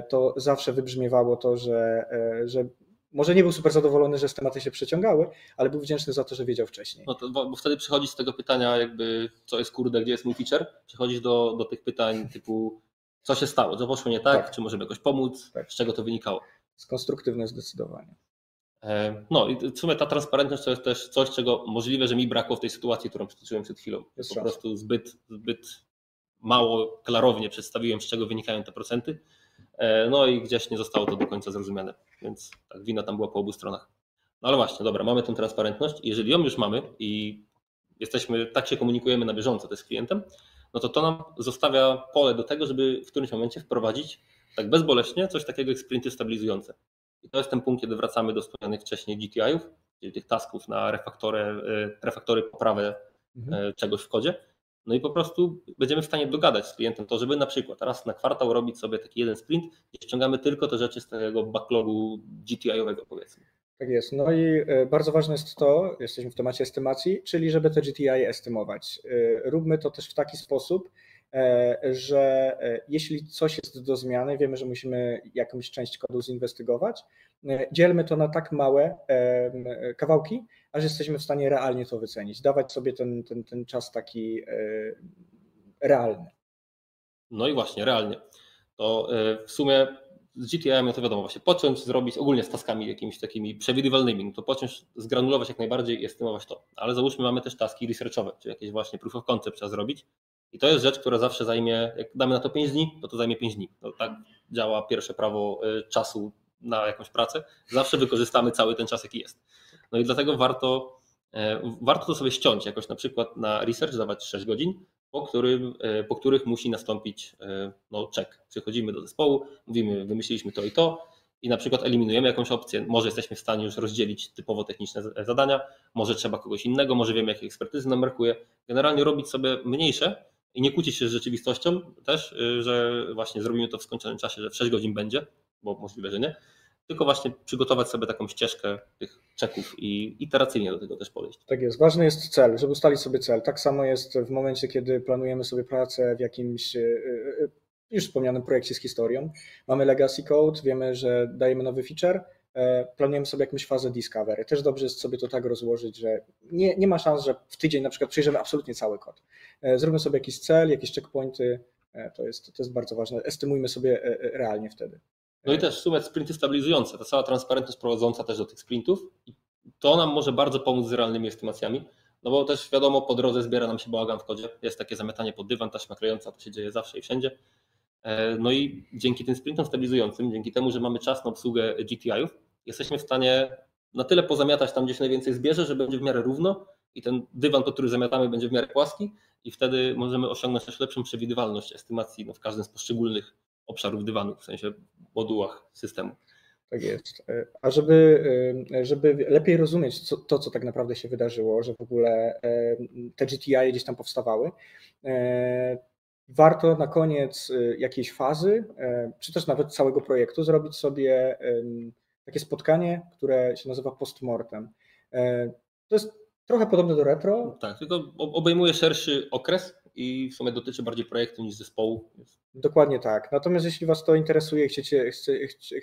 to zawsze wybrzmiewało to, że, że może nie był super zadowolony, że te tematy się przeciągały, ale był wdzięczny za to, że wiedział wcześniej. No to, bo wtedy przychodzi z tego pytania, jakby co jest kurde, gdzie jest mój feature, przechodzisz do, do tych pytań typu co się stało, co poszło nie tak, tak. czy możemy jakoś pomóc, tak. z czego to wynikało. Jest konstruktywne zdecydowanie. E, no i w sumie ta transparentność to jest też coś, czego możliwe, że mi brakło w tej sytuacji, którą przytoczyłem przed chwilą. Po prostu zbyt, zbyt mało klarownie przedstawiłem, z czego wynikają te procenty. E, no i gdzieś nie zostało to do końca zrozumiane, więc tak wina tam była po obu stronach. No ale właśnie, dobra, mamy tę transparentność. Jeżeli ją już mamy i jesteśmy, tak się komunikujemy na bieżąco też z klientem, no to to nam zostawia pole do tego, żeby w którymś momencie wprowadzić tak bezboleśnie coś takiego jak sprinty stabilizujące. I to jest ten punkt, kiedy wracamy do wspomnianych wcześniej GTI-ów, czyli tych tasków na refaktory, e, refaktory poprawę mhm. E, czegoś w kodzie. No i po prostu będziemy w stanie dogadać z klientem to, żeby na przykład raz na kwartał robić sobie taki jeden sprint, gdzie ściągamy tylko te rzeczy z tego backlogu GTI-owego powiedzmy. Tak jest. No i e, bardzo ważne jest to, jesteśmy w temacie estymacji, czyli żeby te GTI estymować. Róbmy to też w taki sposób, że e, jeśli coś jest do zmiany, wiemy, że musimy jakąś część kodu zinwestygować, e, dzielmy to na tak małe kawałki, aż jesteśmy w stanie realnie to wycenić, dawać sobie ten, ten, ten czas taki realny. No i właśnie, realnie. To w sumie z GTI-em to wiadomo, właśnie począć zrobić ogólnie z taskami jakimiś takimi przewidywalnymi, no to począć zgranulować jak najbardziej i estymować to. Ale załóżmy mamy też taski researchowe, czy jakieś właśnie proof of concept trzeba zrobić i to jest rzecz, która zawsze zajmie, jak damy na to 5 dni, to to zajmie 5 dni. No, tak działa pierwsze prawo y, czasu na jakąś pracę. Zawsze wykorzystamy cały ten czas, jaki jest. No i dlatego warto, e, warto to sobie ściąć, jakoś na przykład na research dawać 6 godzin, po, którym, e, po których musi nastąpić e, no, check. Przychodzimy do zespołu, mówimy, wymyśliliśmy to i to, i na przykład eliminujemy jakąś opcję, może jesteśmy w stanie już rozdzielić typowo techniczne zadania, może trzeba kogoś innego, może wiemy, jakiej ekspertyzy nam brakuje. Generalnie robić sobie mniejsze, i nie kłócić się z rzeczywistością też, y, że właśnie zrobimy to w skończonym czasie, że w 6 godzin będzie, bo możliwe, że nie, tylko właśnie przygotować sobie taką ścieżkę tych czeków i iteracyjnie do tego też podejść. Tak jest. Ważny jest cel, żeby ustalić sobie cel. Tak samo jest w momencie, kiedy planujemy sobie pracę w jakimś y, y, już wspomnianym projekcie z historią. Mamy legacy code, wiemy, że dajemy nowy feature, planujemy sobie jakąś fazę discovery. Też dobrze jest sobie to tak rozłożyć, że nie, nie ma szans, że w tydzień na przykład przejrzymy absolutnie cały kod. E, zróbmy sobie jakiś cel, jakieś checkpointy, e, to jest, to jest bardzo ważne. Estymujmy sobie realnie wtedy. No i też w sumie sprinty stabilizujące, ta cała transparentność prowadząca też do tych sprintów i to nam może bardzo pomóc z realnymi estymacjami, no bo też wiadomo, po drodze zbiera nam się bałagan w kodzie, jest takie zamiatanie pod dywan, taśma klejąca, to się dzieje zawsze i wszędzie. No i dzięki tym sprintom stabilizującym, dzięki temu, że mamy czas na obsługę GTI-ów, jesteśmy w stanie na tyle pozamiatać tam, gdzie się najwięcej zbierze, że będzie w miarę równo i ten dywan, który zamiatamy, będzie w miarę płaski i wtedy możemy osiągnąć też lepszą przewidywalność estymacji no, w każdym z poszczególnych obszarów dywanu, w sensie modułach systemu. Tak jest. A żeby, żeby lepiej rozumieć co, to, co tak naprawdę się wydarzyło, że w ogóle te GTI gdzieś tam powstawały, e, warto na koniec e, jakiejś fazy, e, czy też nawet całego projektu zrobić sobie takie spotkanie, które się nazywa postmortem. E, to jest trochę podobne do retro. Tak, tylko obejmuje szerszy okres i w sumie dotyczy bardziej projektu niż zespołu. Dokładnie tak. Natomiast jeśli Was to interesuje, chcecie,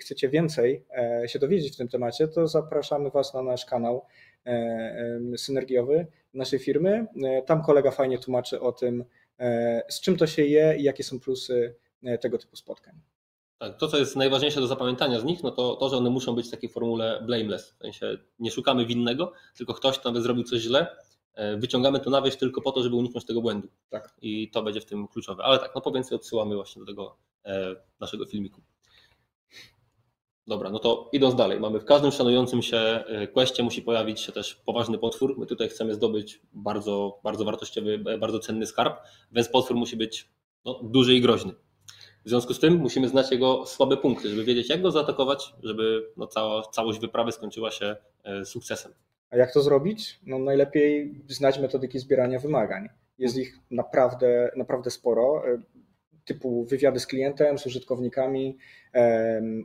chcecie więcej e, się dowiedzieć w tym temacie, to zapraszamy Was na nasz kanał e, synergiowy naszej firmy. Tam kolega fajnie tłumaczy o tym, z czym to się je i jakie są plusy tego typu spotkań. Tak, to, co jest najważniejsze do zapamiętania z nich, no to to, że one muszą być w takiej formule blameless. W sensie nie szukamy winnego, tylko ktoś, kto nawet zrobił coś źle, e, wyciągamy to na tylko po to, żeby uniknąć tego błędu. Tak. I to będzie w tym kluczowe. Ale tak, no po więcej odsyłamy właśnie do tego e, naszego filmiku. Dobra, no to idąc dalej, mamy w każdym szanującym się e, questie musi pojawić się też poważny potwór. My tutaj chcemy zdobyć bardzo, bardzo wartościowy, bardzo cenny skarb, więc potwór musi być no, duży i groźny. W związku z tym musimy znać jego słabe punkty, żeby wiedzieć, jak go zaatakować, żeby no, cała, całość wyprawy skończyła się e, sukcesem. A jak to zrobić? No, najlepiej znać metodyki zbierania wymagań. Jest ich naprawdę, naprawdę sporo, e, typu wywiady z klientem, z użytkownikami,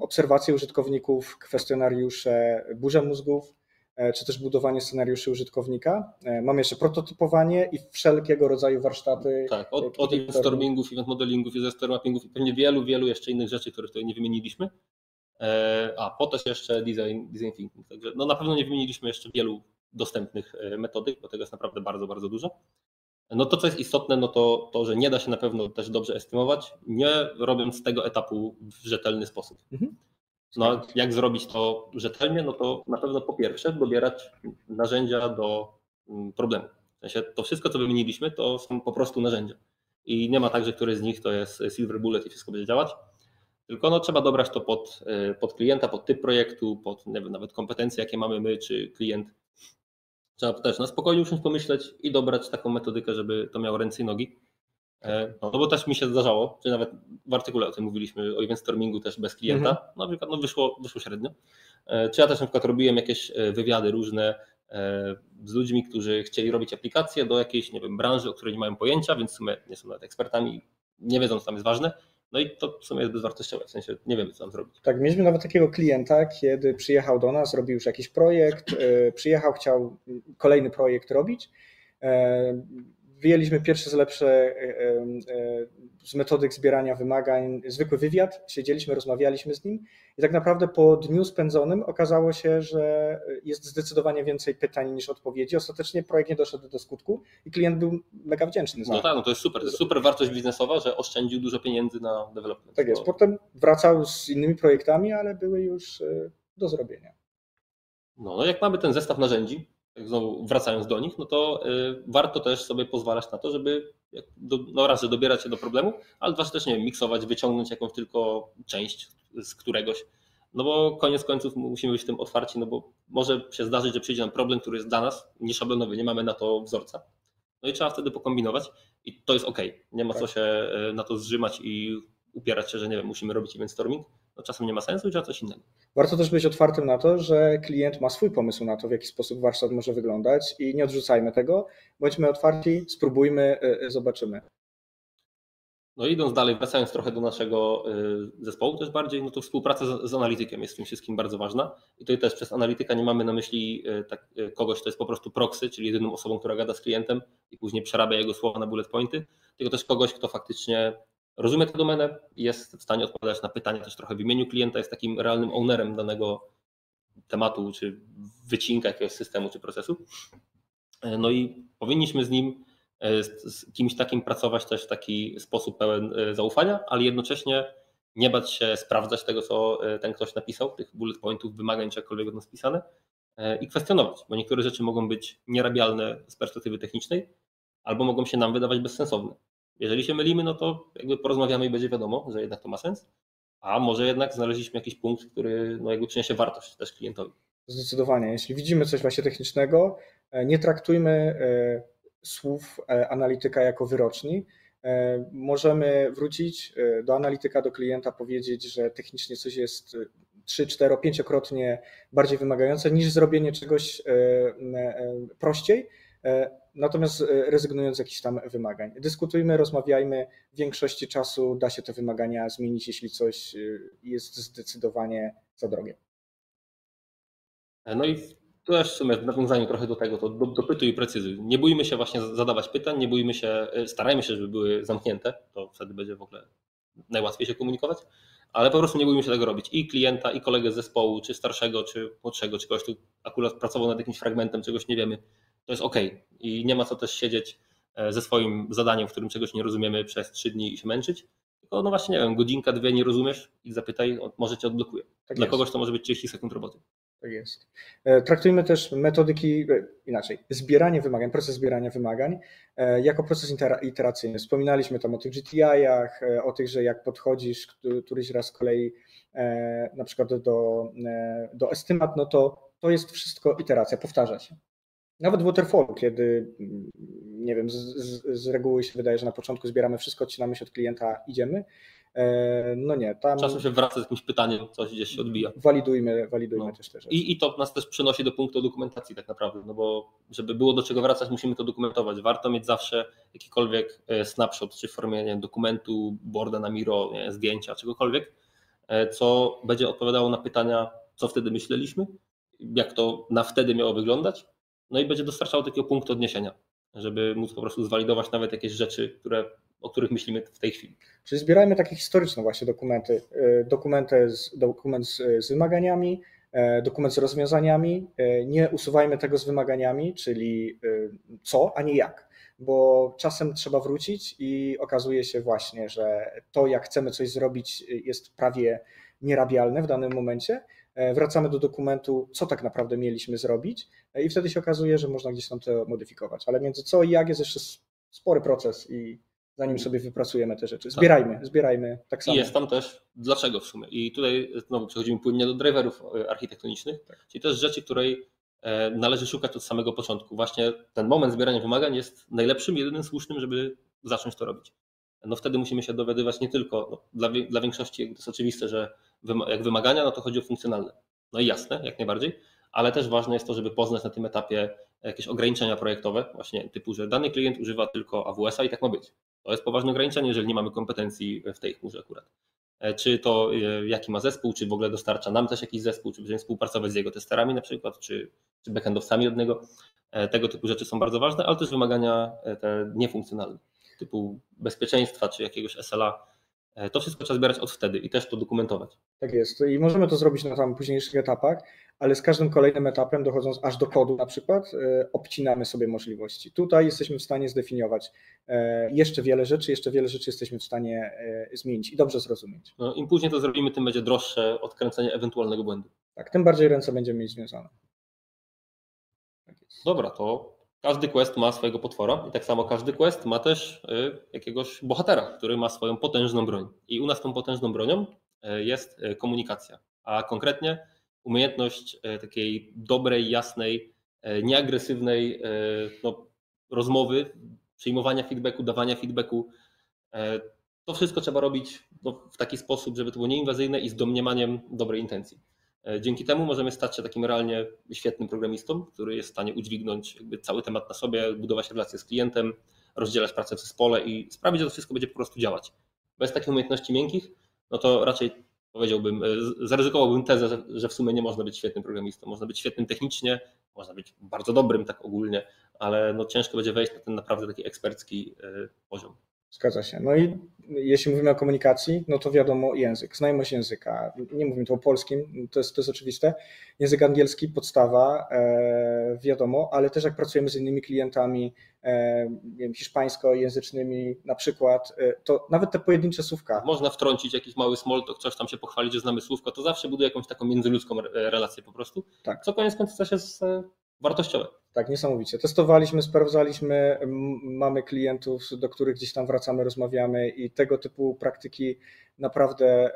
obserwacje użytkowników, kwestionariusze, burze mózgów. Czy też budowanie scenariuszy użytkownika. Mamy jeszcze prototypowanie i wszelkiego rodzaju warsztaty. Tak, od, od event stormingów, event modelingów, user mappingów i pewnie wielu, wielu jeszcze innych rzeczy, których tutaj nie wymieniliśmy. A po też jeszcze design, design thinking. Także no na pewno nie wymieniliśmy jeszcze wielu dostępnych metodyk, bo tego jest naprawdę bardzo, bardzo dużo. No to, co jest istotne, no to to, że nie da się na pewno też dobrze estymować, nie robiąc tego etapu w rzetelny sposób. Mhm. No, jak zrobić to rzetelnie? No to na pewno po pierwsze dobierać narzędzia do mm, problemu. W sensie to wszystko, co wymieniliśmy, to są po prostu narzędzia. I nie ma tak, że któreś z nich to jest silver bullet i wszystko będzie działać. Tylko no, trzeba dobrać to pod, y, pod klienta, pod typ projektu, pod wiem, nawet kompetencje, jakie mamy my, czy klient Trzeba też na spokojnie usiąść, pomyśleć i dobrać taką metodykę, żeby to miało ręce i nogi. E, no, no bo też mi się zdarzało, czy nawet w artykule o tym mówiliśmy, o event stormingu też bez klienta, mhm. no, na przykład no wyszło, wyszło średnio. E, czy ja też na przykład robiłem jakieś e, wywiady różne z ludźmi, którzy chcieli robić aplikacje do jakiejś, nie wiem, branży, o której nie mają pojęcia, więc w sumie nie są nawet ekspertami, nie wiedzą, co tam jest ważne. No i to w sumie jest bezwartościowe, w sensie nie wiemy, co tam zrobić. Tak, mieliśmy nawet takiego klienta, kiedy przyjechał do nas, robił już jakiś projekt, przyjechał, chciał kolejny projekt robić. E, wyjęliśmy pierwsze z lepsze e, z metodyk zbierania wymagań, zwykły wywiad, siedzieliśmy, rozmawialiśmy z nim i tak naprawdę po dniu spędzonym okazało się, że jest zdecydowanie więcej pytań niż odpowiedzi. Ostatecznie projekt nie doszedł do skutku i klient był mega wdzięczny. No tak, no to jest super. To jest super wartość biznesowa, że oszczędził dużo pieniędzy na development. Tak jest. Potem wracał z innymi projektami, ale były już e, do zrobienia. No, no jak mamy ten zestaw narzędzi, znowu wracając do nich, no to y, warto też sobie pozwalać na to, żeby no raz, że dobierać się do problemu, ale dwa, że też nie wiem, miksować, wyciągnąć jakąś tylko część z któregoś. No bo koniec końców musimy być w tym otwarci, no bo może się zdarzyć, że przyjdzie nam problem, który jest dla nas nieszablonowy, nie mamy na to wzorca. No i trzeba wtedy pokombinować i to jest ok. Nie ma co tak. się y, na to zrzymać i upierać się, że nie wiem, musimy robić event storming to czasem nie ma sensu i trzeba coś innego. Warto też być otwartym na to, że klient ma swój pomysł na to, w jaki sposób warsztat może wyglądać i nie odrzucajmy tego. Bądźmy otwarci, spróbujmy, y, y, zobaczymy. No idąc dalej, wracając trochę do naszego y, zespołu też bardziej, no to współpraca z, z analitykiem jest w tym wszystkim bardzo ważna. I tutaj też przez analityka nie mamy na myśli tak, kogoś, kto jest po prostu proxy, czyli jedyną osobą, która gada z klientem i później przerabia jego słowa na bullet pointy, tylko też kogoś, kto faktycznie rozumie tę domenę, jest w stanie odpowiadać na pytania też trochę w imieniu klienta, jest takim realnym ownerem danego tematu, czy wycinka jakiegoś systemu, czy procesu. No i powinniśmy z nim, e, z kimś takim pracować też w taki sposób pełen e, zaufania, ale jednocześnie nie bać się sprawdzać tego, co e, ten ktoś napisał, tych bullet pointów, wymagań, jakkolwiek od nas pisane i kwestionować, bo niektóre rzeczy mogą być nierabialne z perspektywy technicznej, albo mogą się nam wydawać bezsensowne. Jeżeli się mylimy, no to jakby porozmawiamy i będzie wiadomo, że jednak to ma sens, a może jednak znaleźliśmy jakiś punkt, który no jakby przyniesie wartość też klientowi. Zdecydowanie. Jeśli widzimy coś właśnie technicznego, e, nie traktujmy e, słów e, analityka jako wyroczni. Możemy wrócić do analityka, do klienta, powiedzieć, że technicznie coś jest 3, 4, 5-krotnie bardziej wymagające niż zrobienie czegoś prościej, natomiast e, rezygnując z jakichś tam wymagań. Dyskutujmy, rozmawiajmy. W większości czasu da się te wymagania zmienić, jeśli coś e, jest zdecydowanie za drogie. E, no i też w sumie w nawiązaniu trochę do tego, to dopytuj i precyzuj. Nie bójmy się właśnie zadawać pytań, nie bójmy się, starajmy się, żeby były zamknięte, to wtedy będzie w ogóle najłatwiej się komunikować, ale po prostu nie bójmy się tego robić. I klienta, i kolegę z zespołu, czy starszego, czy młodszego, czy kogoś, kto akurat pracował nad jakimś fragmentem, czegoś nie wiemy, to jest ok. I nie ma co też siedzieć e, ze swoim zadaniem, w którym czegoś nie rozumiemy przez trzy dni i się męczyć. Tylko no właśnie, nie wiem, godzinka, dwie nie rozumiesz i zapytaj, może cię odblokuje. Tak Dla jest. kogoś to może być 30 sekund roboty. Tak jest. E, traktujmy też metodyki, e, inaczej, zbieranie wymagań, proces zbierania wymagań jako proces iteracyjny. Wspominaliśmy tam o tych GTI-ach, o tych, że jak podchodzisz któryś raz z kolei na przykład do, do estymat, no to to jest wszystko iteracja, powtarza się. Nawet w waterfallu, kiedy nie wiem, z, z, z, reguły się wydaje, że na początku zbieramy wszystko, odcinamy się od klienta, idziemy. E, no nie, tam. Czasem się wraca z jakimś pytaniem, coś gdzieś się odbija. Walidujmy, walidujmy no. też te rzeczy. I, I to nas też przenosi do punktu dokumentacji, tak naprawdę, no bo żeby było do czego wracać, musimy to dokumentować. Warto mieć zawsze jakikolwiek e, snapshot, czy w formie wiem, dokumentu, boarda na Miro, nie, zdjęcia, czegokolwiek, e, co będzie odpowiadało na pytania, co wtedy myśleliśmy jak to na wtedy miało wyglądać, no i będzie dostarczało takiego punktu odniesienia, żeby móc po prostu zwalidować nawet jakieś rzeczy, które, o których myślimy w tej chwili. Czyli zbierajmy takie historyczne właśnie dokumenty, dokumenty z, dokument z, z wymaganiami, dokument z rozwiązaniami, nie usuwajmy tego z wymaganiami, czyli co, a nie jak bo czasem trzeba wrócić i okazuje się właśnie, że to, jak chcemy coś zrobić, jest prawie nierabialne w danym momencie. E, wracamy do dokumentu, co tak naprawdę mieliśmy zrobić, e, i wtedy się okazuje, że można gdzieś tam to modyfikować. Ale między co i jak jest jeszcze spory proces i zanim sobie wypracujemy te rzeczy. Zbierajmy, tak. zbierajmy tak samo. I jest tam też dlaczego w sumie. I tutaj znowu przechodzimy płynnie do driverów e, architektonicznych, tak. czyli też rzeczy, której należy szukać od samego początku. Właśnie ten moment zbierania wymagań jest najlepszym, jedynym słusznym, żeby zacząć to robić. No wtedy musimy się dowiadywać nie tylko, no, dla, dla większości jest oczywiste, że jak wymagania, no to chodzi o funkcjonalne. No i jasne, jak najbardziej, ale też ważne jest to, żeby poznać na tym etapie jakieś ograniczenia projektowe, właśnie typu, że dany klient używa tylko AWS-a i tak ma być. To jest poważne ograniczenie, jeżeli nie mamy kompetencji w tej chmurze akurat. E, czy to e, jaki ma zespół, czy w ogóle dostarcza nam też jakiś zespół, czy będziemy współpracować z jego testerami na przykład, czy, czy backendowcami od niego. E, tego typu rzeczy są bardzo ważne, ale też wymagania te niefunkcjonalne, typu bezpieczeństwa, czy jakiegoś SLA. To wszystko trzeba zbierać od wtedy i też to dokumentować. Tak jest. I możemy to zrobić na tam późniejszych etapach, ale z każdym kolejnym etapem, dochodząc aż do kodu na przykład, e, obcinamy sobie możliwości. Tutaj jesteśmy w stanie zdefiniować e, jeszcze wiele rzeczy, jeszcze wiele rzeczy jesteśmy w stanie e, zmienić i dobrze zrozumieć. No, Im później to zrobimy, tym będzie droższe odkręcenie ewentualnego błędu. Tak, tym bardziej ręce będziemy mieć związane. Tak Dobra, to każdy quest ma swojego potwora i tak samo każdy quest ma też jakiegoś bohatera, który ma swoją potężną broń. I u nas tą potężną bronią jest komunikacja, a konkretnie umiejętność takiej dobrej, jasnej, nieagresywnej no, rozmowy, przyjmowania feedbacku, dawania feedbacku. To wszystko trzeba robić no, w taki sposób, żeby to było nieinwazyjne i z domniemaniem dobrej intencji. Dzięki temu możemy stać się takim realnie świetnym programistą, który jest w stanie udźwignąć cały temat na sobie, budować relacje z klientem, rozdzielać pracę w zespole i sprawić, że to wszystko będzie po prostu działać. Bez takich umiejętności miękkich, no to raczej powiedziałbym, e, zaryzykowałbym tezę, że w sumie nie można być świetnym programistą. Można być świetnym technicznie, można być bardzo dobrym tak ogólnie, ale no ciężko będzie wejść na ten naprawdę taki ekspercki e, poziom. Zgadza się. No i jeśli mówimy o komunikacji, no to wiadomo język, znajomość języka. Nie mówimy tu o polskim, to jest, to jest oczywiste. Język angielski, podstawa, e, wiadomo, ale też jak pracujemy z innymi klientami, e, wiem, hiszpańskojęzycznymi na przykład, e, to nawet te pojedyncze słówka. Można wtrącić jakiś mały small talk, coś tam się pochwalić, że znamy słówko, to zawsze buduje jakąś taką międzyludzką relację po prostu, tak. co koniec końców też jest e, wartościowe. Tak, niesamowicie. Testowaliśmy, sprawdzaliśmy, mamy klientów, do których gdzieś tam wracamy, rozmawiamy i tego typu praktyki naprawdę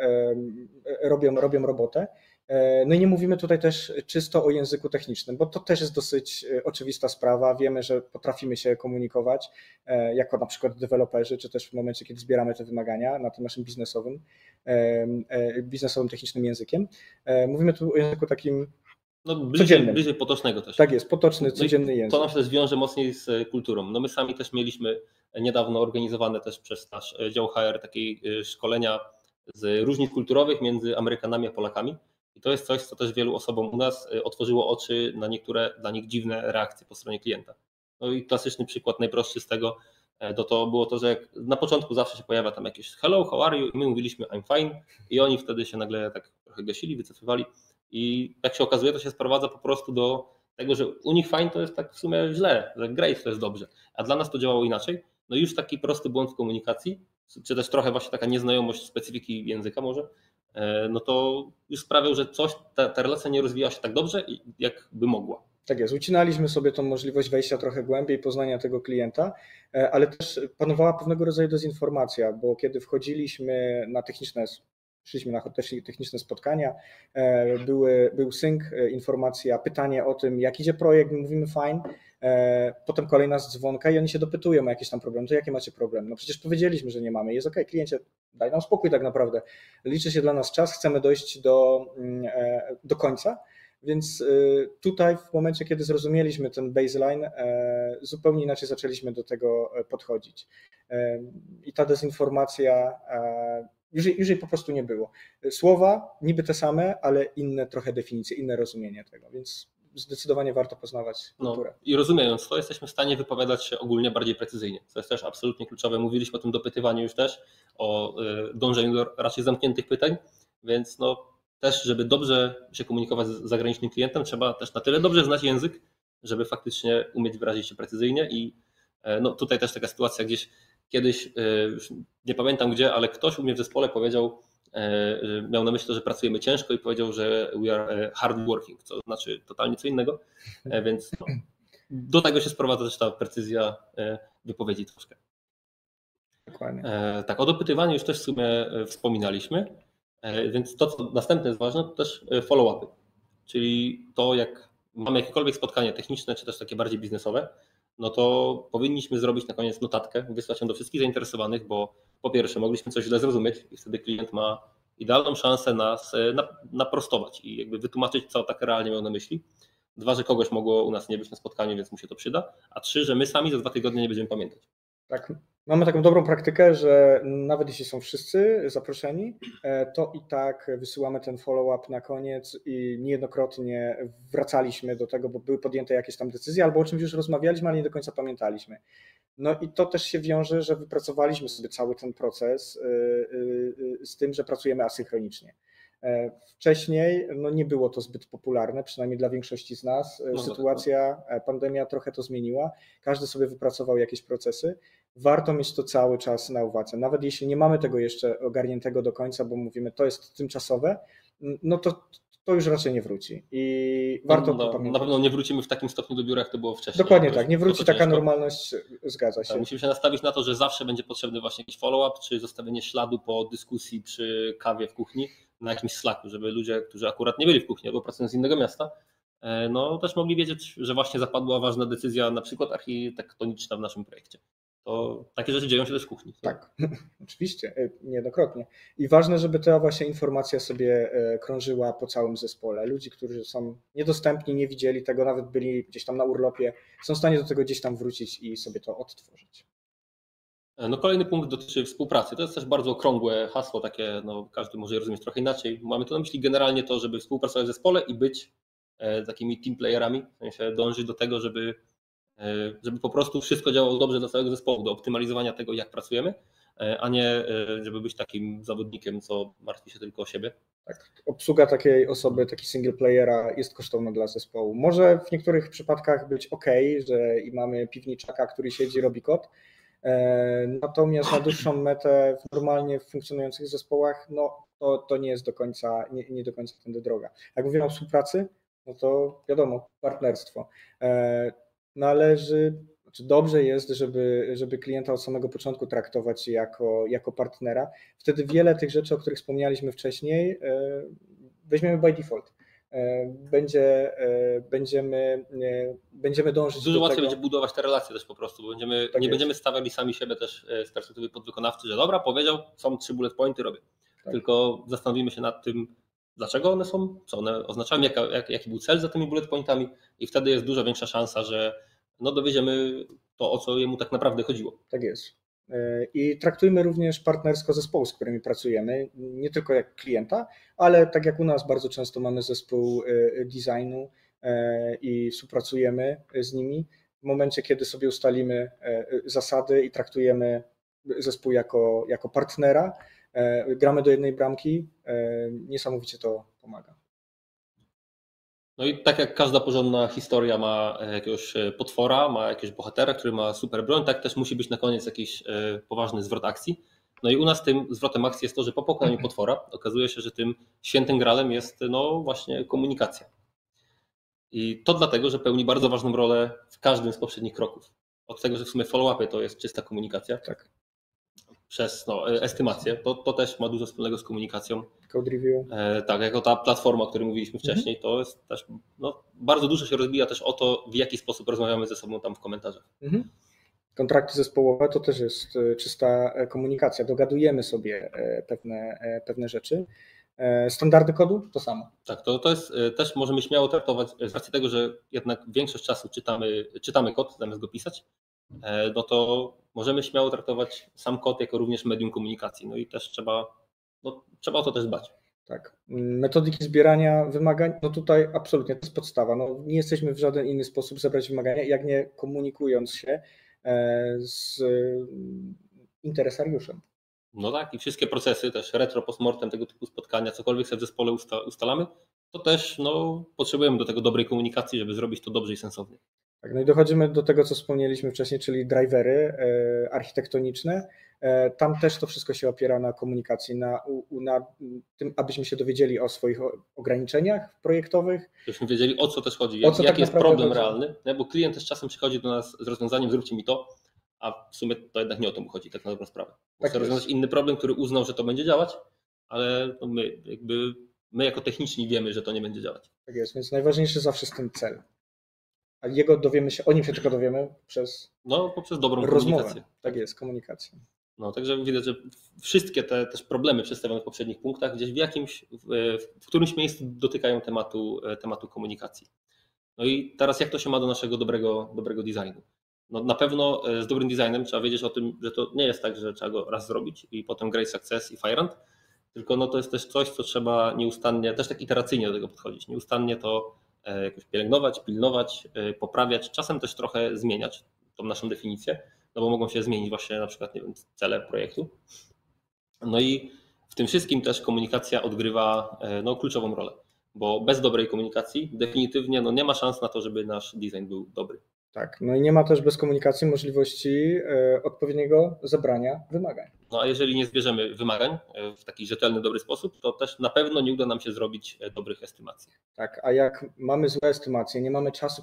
robią, robią robotę. E, no i nie mówimy tutaj też czysto o języku technicznym, bo to też jest dosyć e, oczywista sprawa. Wiemy, że potrafimy się komunikować e, jako na przykład deweloperzy, czy też w momencie, kiedy zbieramy te wymagania na tym naszym biznesowym, biznesowym technicznym językiem. Mówimy tu o języku takim no, bliżej, bliżej potocznego też. Tak jest, potoczny, codzienny no język. To nam się też wiąże mocniej z e, kulturą. No my sami też mieliśmy niedawno organizowane też przez nasz e, dział HR takie e, szkolenia z różnic kulturowych między Amerykanami a Polakami. I to jest coś, co też wielu osobom u nas otworzyło oczy na niektóre dla nich dziwne reakcje po stronie klienta. No i klasyczny przykład, najprostszy z tego, to, to było to, że na początku zawsze się pojawia tam jakieś hello, how are you? I my mówiliśmy I'm fine i oni wtedy się nagle tak trochę gasili, wycofywali i jak się okazuje, to się sprowadza po prostu do tego, że u nich fajnie to jest tak w sumie źle, że great to jest dobrze, a dla nas to działało inaczej. No już taki prosty błąd w komunikacji, czy też trochę właśnie taka nieznajomość specyfiki języka może, e, no to już sprawiał, że coś, ta, ta relacja nie rozwijała się tak dobrze, jak by mogła. Tak jest, ucinaliśmy sobie tą możliwość wejścia trochę głębiej, poznania tego klienta, e, ale też panowała pewnego rodzaju dezinformacja, bo kiedy wchodziliśmy na techniczne Szliśmy na techniczne spotkania, e, były, był sync, e, informacja, pytanie o tym, jak idzie projekt, mówimy fine, e, potem kolejna dzwonka i oni się dopytują o jakiś tam problem, to jakie macie problem? No przecież powiedzieliśmy, że nie mamy, jest ok, kliencie, daj nam spokój tak naprawdę, liczy się dla nas czas, chcemy dojść do, mm, do końca, więc tutaj w momencie, kiedy zrozumieliśmy ten baseline, zupełnie inaczej zaczęliśmy do tego podchodzić. I ta dezinformacja już, już jej po prostu nie było. Słowa niby te same, ale inne trochę definicje, inne rozumienie tego, więc zdecydowanie warto poznawać no, kulturę. I rozumiejąc to, jesteśmy w stanie wypowiadać się ogólnie bardziej precyzyjnie, co jest też absolutnie kluczowe. Mówiliśmy o tym dopytywaniu już też, o y, dążeniu do raczej zamkniętych pytań, więc no, też, żeby dobrze się komunikować z zagranicznym klientem, trzeba też na tyle dobrze znać język, żeby faktycznie umieć wyrazić się precyzyjnie i e, no, tutaj też taka sytuacja gdzieś kiedyś, e, już nie pamiętam gdzie, ale ktoś u mnie w zespole powiedział, e, miał na myśli to, że pracujemy ciężko i powiedział, że we are hard working, co znaczy totalnie co innego, więc no, do tego się sprowadza też ta precyzja wypowiedzi troszkę. Dokładnie. Tak, o dopytywaniu już też w sumie wspominaliśmy, więc to, co następne jest ważne, to też follow-upy, czyli to, jak mamy jakiekolwiek spotkanie techniczne, czy też takie bardziej biznesowe, no to powinniśmy zrobić na koniec notatkę, wysłać ją do wszystkich zainteresowanych, bo po pierwsze mogliśmy coś źle zrozumieć i wtedy klient ma idealną szansę nas naprostować i jakby wytłumaczyć, co tak realnie miał na myśli. Dwa, że kogoś mogło u nas nie być na spotkaniu, więc mu się to przyda. A trzy, że my sami za dwa tygodnie nie będziemy pamiętać. Tak, mamy taką dobrą praktykę, że nawet jeśli są wszyscy zaproszeni, e, to i tak wysyłamy ten follow-up na koniec i niejednokrotnie wracaliśmy do tego, bo były podjęte jakieś tam decyzje albo o czymś już rozmawialiśmy, ale nie do końca pamiętaliśmy. No i to też się wiąże, że wypracowaliśmy sobie cały ten proces e, e, z tym, że pracujemy asynchronicznie. E, wcześniej no nie było to zbyt popularne, przynajmniej dla większości z nas. E, no, Sytuacja, no. pandemia trochę to zmieniła. Każdy sobie wypracował jakieś procesy. Warto mieć to cały czas na uwadze. Nawet jeśli nie mamy tego jeszcze ogarniętego do końca, bo mówimy, to jest tymczasowe, no to to już raczej nie wróci. I warto no, no, Na pewno nie wrócimy w takim stopniu do biura, jak to było wcześniej. Dokładnie tak, nie wróci taka normalność, zgadza tak, się. Tak, musimy się nastawić na to, że zawsze będzie potrzebny właśnie jakiś follow-up, czy zostawienie śladu po dyskusji przy kawie w kuchni na jakimś slacku, żeby ludzie, którzy akurat nie byli w kuchni albo pracują z innego miasta, e, no też mogli wiedzieć, że właśnie zapadła ważna decyzja, na przykład architektoniczna w naszym projekcie to takie rzeczy dzieją się też w kuchni. Tak, oczywiście, e, niejednokrotnie. I ważne, żeby ta właśnie informacja sobie e, krążyła po całym zespole. Ludzi, którzy są niedostępni, nie widzieli tego, nawet byli gdzieś tam na urlopie, są w stanie do tego gdzieś tam wrócić i sobie to odtworzyć. E, no kolejny punkt dotyczy współpracy. To jest też bardzo okrągłe hasło, takie no, każdy może je rozumieć trochę inaczej. Mamy tu na myśli generalnie to, żeby współpracować w zespole i być takimi team playerami, w sensie dążyć do tego, żeby E, żeby po prostu wszystko działało dobrze dla całego zespołu, do optymalizowania tego, jak pracujemy, e, a nie e, żeby być takim zawodnikiem, co martwi się tylko o siebie. Tak, obsługa takiej osoby, taki single playera jest kosztowna dla zespołu. Może w niektórych przypadkach być ok, że i mamy piwniczaka, który siedzi, robi kod, natomiast na dłuższą metę w normalnie funkcjonujących zespołach, no to, to nie jest do końca, nie, nie do końca tędy droga. Jak mówimy o współpracy, no to wiadomo, partnerstwo należy, czy dobrze jest, żeby, żeby klienta od samego początku traktować jako, jako partnera. Wtedy wiele tych rzeczy, o których wspomnieliśmy wcześniej, e, weźmiemy by default. E, będzie, e, będziemy, będziemy dążyć Dużo do łatwiej tego. będzie budować te relacje też po prostu. Będziemy, tak nie jest. będziemy stawiali sami siebie też z perspektywy podwykonawcy, że dobra, powiedział, są trzy bullet pointy, robię. Tak. Tylko zastanowimy się nad tym, dlaczego one są, co one oznaczają, jaka, jak, jaki był cel za tymi bullet pointami i wtedy jest dużo większa szansa, że no dowiedziemy to, o co jemu tak naprawdę chodziło. Tak jest. E, I traktujmy również partnersko zespołu, z którymi pracujemy, nie tylko jak klienta, ale tak jak u nas bardzo często mamy zespół e, designu e, i współpracujemy z nimi. W momencie, kiedy sobie ustalimy zasady i traktujemy zespół jako, jako partnera, gramy do jednej bramki, niesamowicie to pomaga. No i tak jak każda porządna historia ma jakiegoś e, potwora, ma jakiegoś bohatera, który ma super broń, tak też musi być na koniec jakiś e, poważny zwrot akcji. No i u nas tym zwrotem akcji jest to, że po pokonaniu potwora okazuje się, że tym świętym gralem jest no właśnie komunikacja. I to dlatego, że pełni bardzo ważną rolę w każdym z poprzednich kroków. Od tego, że w sumie follow-upy to jest czysta komunikacja. Tak przez no, e, estymację. To, to też ma dużo wspólnego z komunikacją. Code review. E, tak, jako ta platforma, o której mówiliśmy mhm. wcześniej, to jest też no, bardzo dużo się rozbija też o to, w jaki sposób rozmawiamy ze sobą tam w komentarzach. Mhm. Kontrakty zespołowe to też jest e, czysta komunikacja. Dogadujemy sobie pewne, pewne rzeczy. Standardy kodu to samo. Tak, to, to jest też możemy śmiało traktować z racji tego, że jednak większość czasu czytamy, czytamy kod zamiast go pisać, no to możemy śmiało traktować sam kod jako również medium komunikacji. No i też trzeba no, trzeba o to też dbać. Tak. Metodyki zbierania wymagań, no tutaj absolutnie to jest podstawa. No, nie jesteśmy w żaden inny sposób zebrać wymagania, jak nie komunikując się e, z interesariuszem. No tak, i wszystkie procesy, też retro, postmortem, tego typu spotkania, cokolwiek sobie w zespole usta ustalamy, to też no, potrzebujemy do tego dobrej komunikacji, żeby zrobić to dobrze i sensownie. Tak, no i dochodzimy do tego, co wspomnieliśmy wcześniej, czyli drivery e, architektoniczne. E, tam też to wszystko się opiera na komunikacji, na, na tym, abyśmy się dowiedzieli o swoich ograniczeniach projektowych. Żebyśmy wiedzieli, o co też chodzi, o co jaki tak jest problem chodzi. realny, no, bo klient też czasem przychodzi do nas z rozwiązaniem, zróbcie mi to, a w sumie to jednak nie o to mu chodzi, tak na dobrą sprawę. Tak Chce rozwiązać inny problem, który uznał, że to będzie działać, ale my, jakby, my jako techniczni wiemy, że to nie będzie działać. Tak jest, więc najważniejszy zawsze jest ten cel. A jego dowiemy się, o nim się tylko dowiemy przez. No, poprzez dobrą rozmowę. komunikację. Tak jest, komunikację. No, także widać, że wszystkie te też problemy przedstawione w poprzednich punktach gdzieś w jakimś, w, którymś miejscu dotykają tematu, tematu komunikacji. No i teraz jak to się ma do naszego dobrego, dobrego designu? No, na pewno e, z dobrym designem trzeba wiedzieć o tym, że to nie jest tak, że trzeba go raz zrobić i potem Great Success i Firant, tylko no to jest też coś, co trzeba nieustannie, też tak iteracyjnie do tego podchodzić, nieustannie to e, jakoś pielęgnować, pilnować, e, poprawiać, czasem też trochę zmieniać tą naszą definicję, no bo mogą się zmienić właśnie na przykład nie wiem, cele projektu. No i w tym wszystkim też komunikacja odgrywa no, kluczową rolę, bo bez dobrej komunikacji definitywnie no, nie ma szans na to, żeby nasz design był dobry. Tak, no i nie ma też bez komunikacji możliwości e, odpowiedniego zebrania wymagań. No a jeżeli nie zbierzemy wymagań e, w taki rzetelny, dobry sposób, to też na pewno nie uda nam się zrobić e, dobrych estymacji. Tak, a jak mamy złe estymacje, nie mamy czasu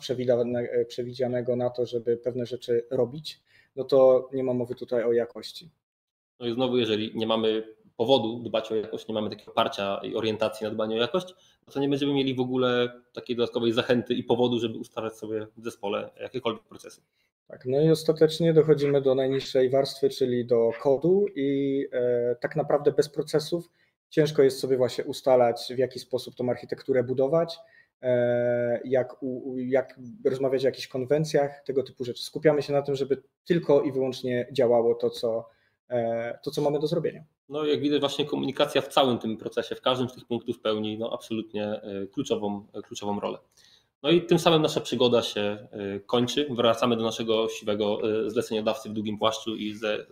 przewidzianego na to, żeby pewne rzeczy robić, no to nie ma mowy tutaj o jakości. No i znowu, jeżeli nie mamy powodu dbać o jakość, nie mamy takiego oparcia i orientacji na dbanie o jakość, no to nie będziemy mieli w ogóle takiej dodatkowej zachęty i powodu, żeby ustalać sobie w zespole jakiekolwiek procesy. Tak, no i ostatecznie dochodzimy do najniższej warstwy, czyli do kodu i e, tak naprawdę bez procesów ciężko jest sobie właśnie ustalać, w jaki sposób tą architekturę budować, jak, u, jak rozmawiać o jakichś konwencjach, tego typu rzeczy. Skupiamy się na tym, żeby tylko i wyłącznie działało to, co, e, to, co mamy do zrobienia. No jak widać właśnie komunikacja w całym tym procesie, w każdym z tych punktów pełni no, absolutnie e, kluczową, e, kluczową rolę. No i tym samym nasza przygoda się e, kończy. Wracamy do naszego siwego zleceniodawcy w długim płaszczu i ze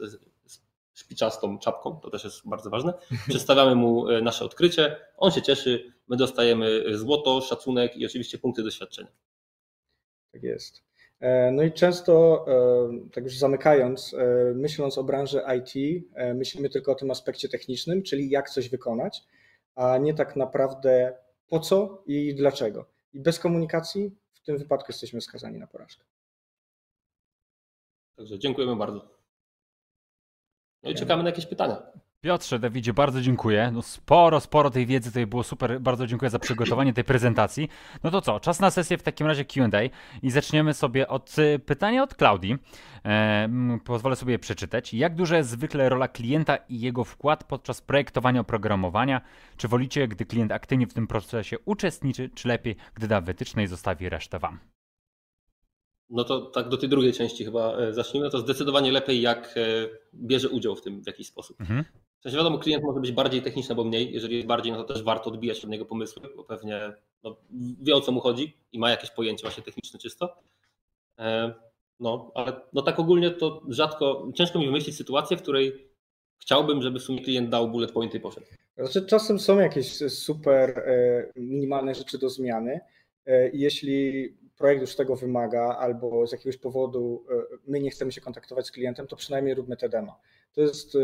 szpiczastą czapką, to też jest bardzo ważne. Przedstawiamy mu nasze odkrycie, on się cieszy, my dostajemy złoto, szacunek i oczywiście punkty doświadczenia. Tak jest. E, no i często, e, tak już zamykając, e, myśląc o branży IT, myślimy tylko o tym aspekcie technicznym, czyli jak coś wykonać, a nie tak naprawdę po co i dlaczego. I bez komunikacji w tym wypadku jesteśmy skazani na porażkę. Także dziękujemy bardzo. No i czekamy na jakieś pytania. Piotrze, Dawidzie, bardzo dziękuję. No sporo, sporo tej wiedzy tutaj było super. Bardzo dziękuję za przygotowanie tej prezentacji. No to co, czas na sesję w takim razie QA i zaczniemy sobie od y, pytania od Klaudii. E, pozwolę sobie je przeczytać. Jak duża jest zwykle rola klienta i jego wkład podczas projektowania oprogramowania? Czy wolicie, gdy klient aktywnie w tym procesie uczestniczy, czy lepiej, gdy da wytyczne i zostawi resztę Wam? No to tak do tej drugiej części chyba e, zacznijmy. To zdecydowanie lepiej, jak e, bierze udział w tym w jakiś sposób. Mhm. W sensie wiadomo, klient może być bardziej techniczny albo mniej. Jeżeli jest bardziej, no to też warto odbijać od niego pomysły, bo pewnie no, wie o co mu chodzi i ma jakieś pojęcie właśnie techniczne czysto. E, no, ale no tak ogólnie to rzadko, ciężko mi wymyślić sytuację, w której chciałbym, żeby w sumie klient dał bullet pointy i poszedł. Znaczy czasem są jakieś super minimalne rzeczy do zmiany. Jeśli projekt już tego wymaga, albo z jakiegoś powodu my nie chcemy się kontaktować z klientem, to przynajmniej róbmy te demo. To jest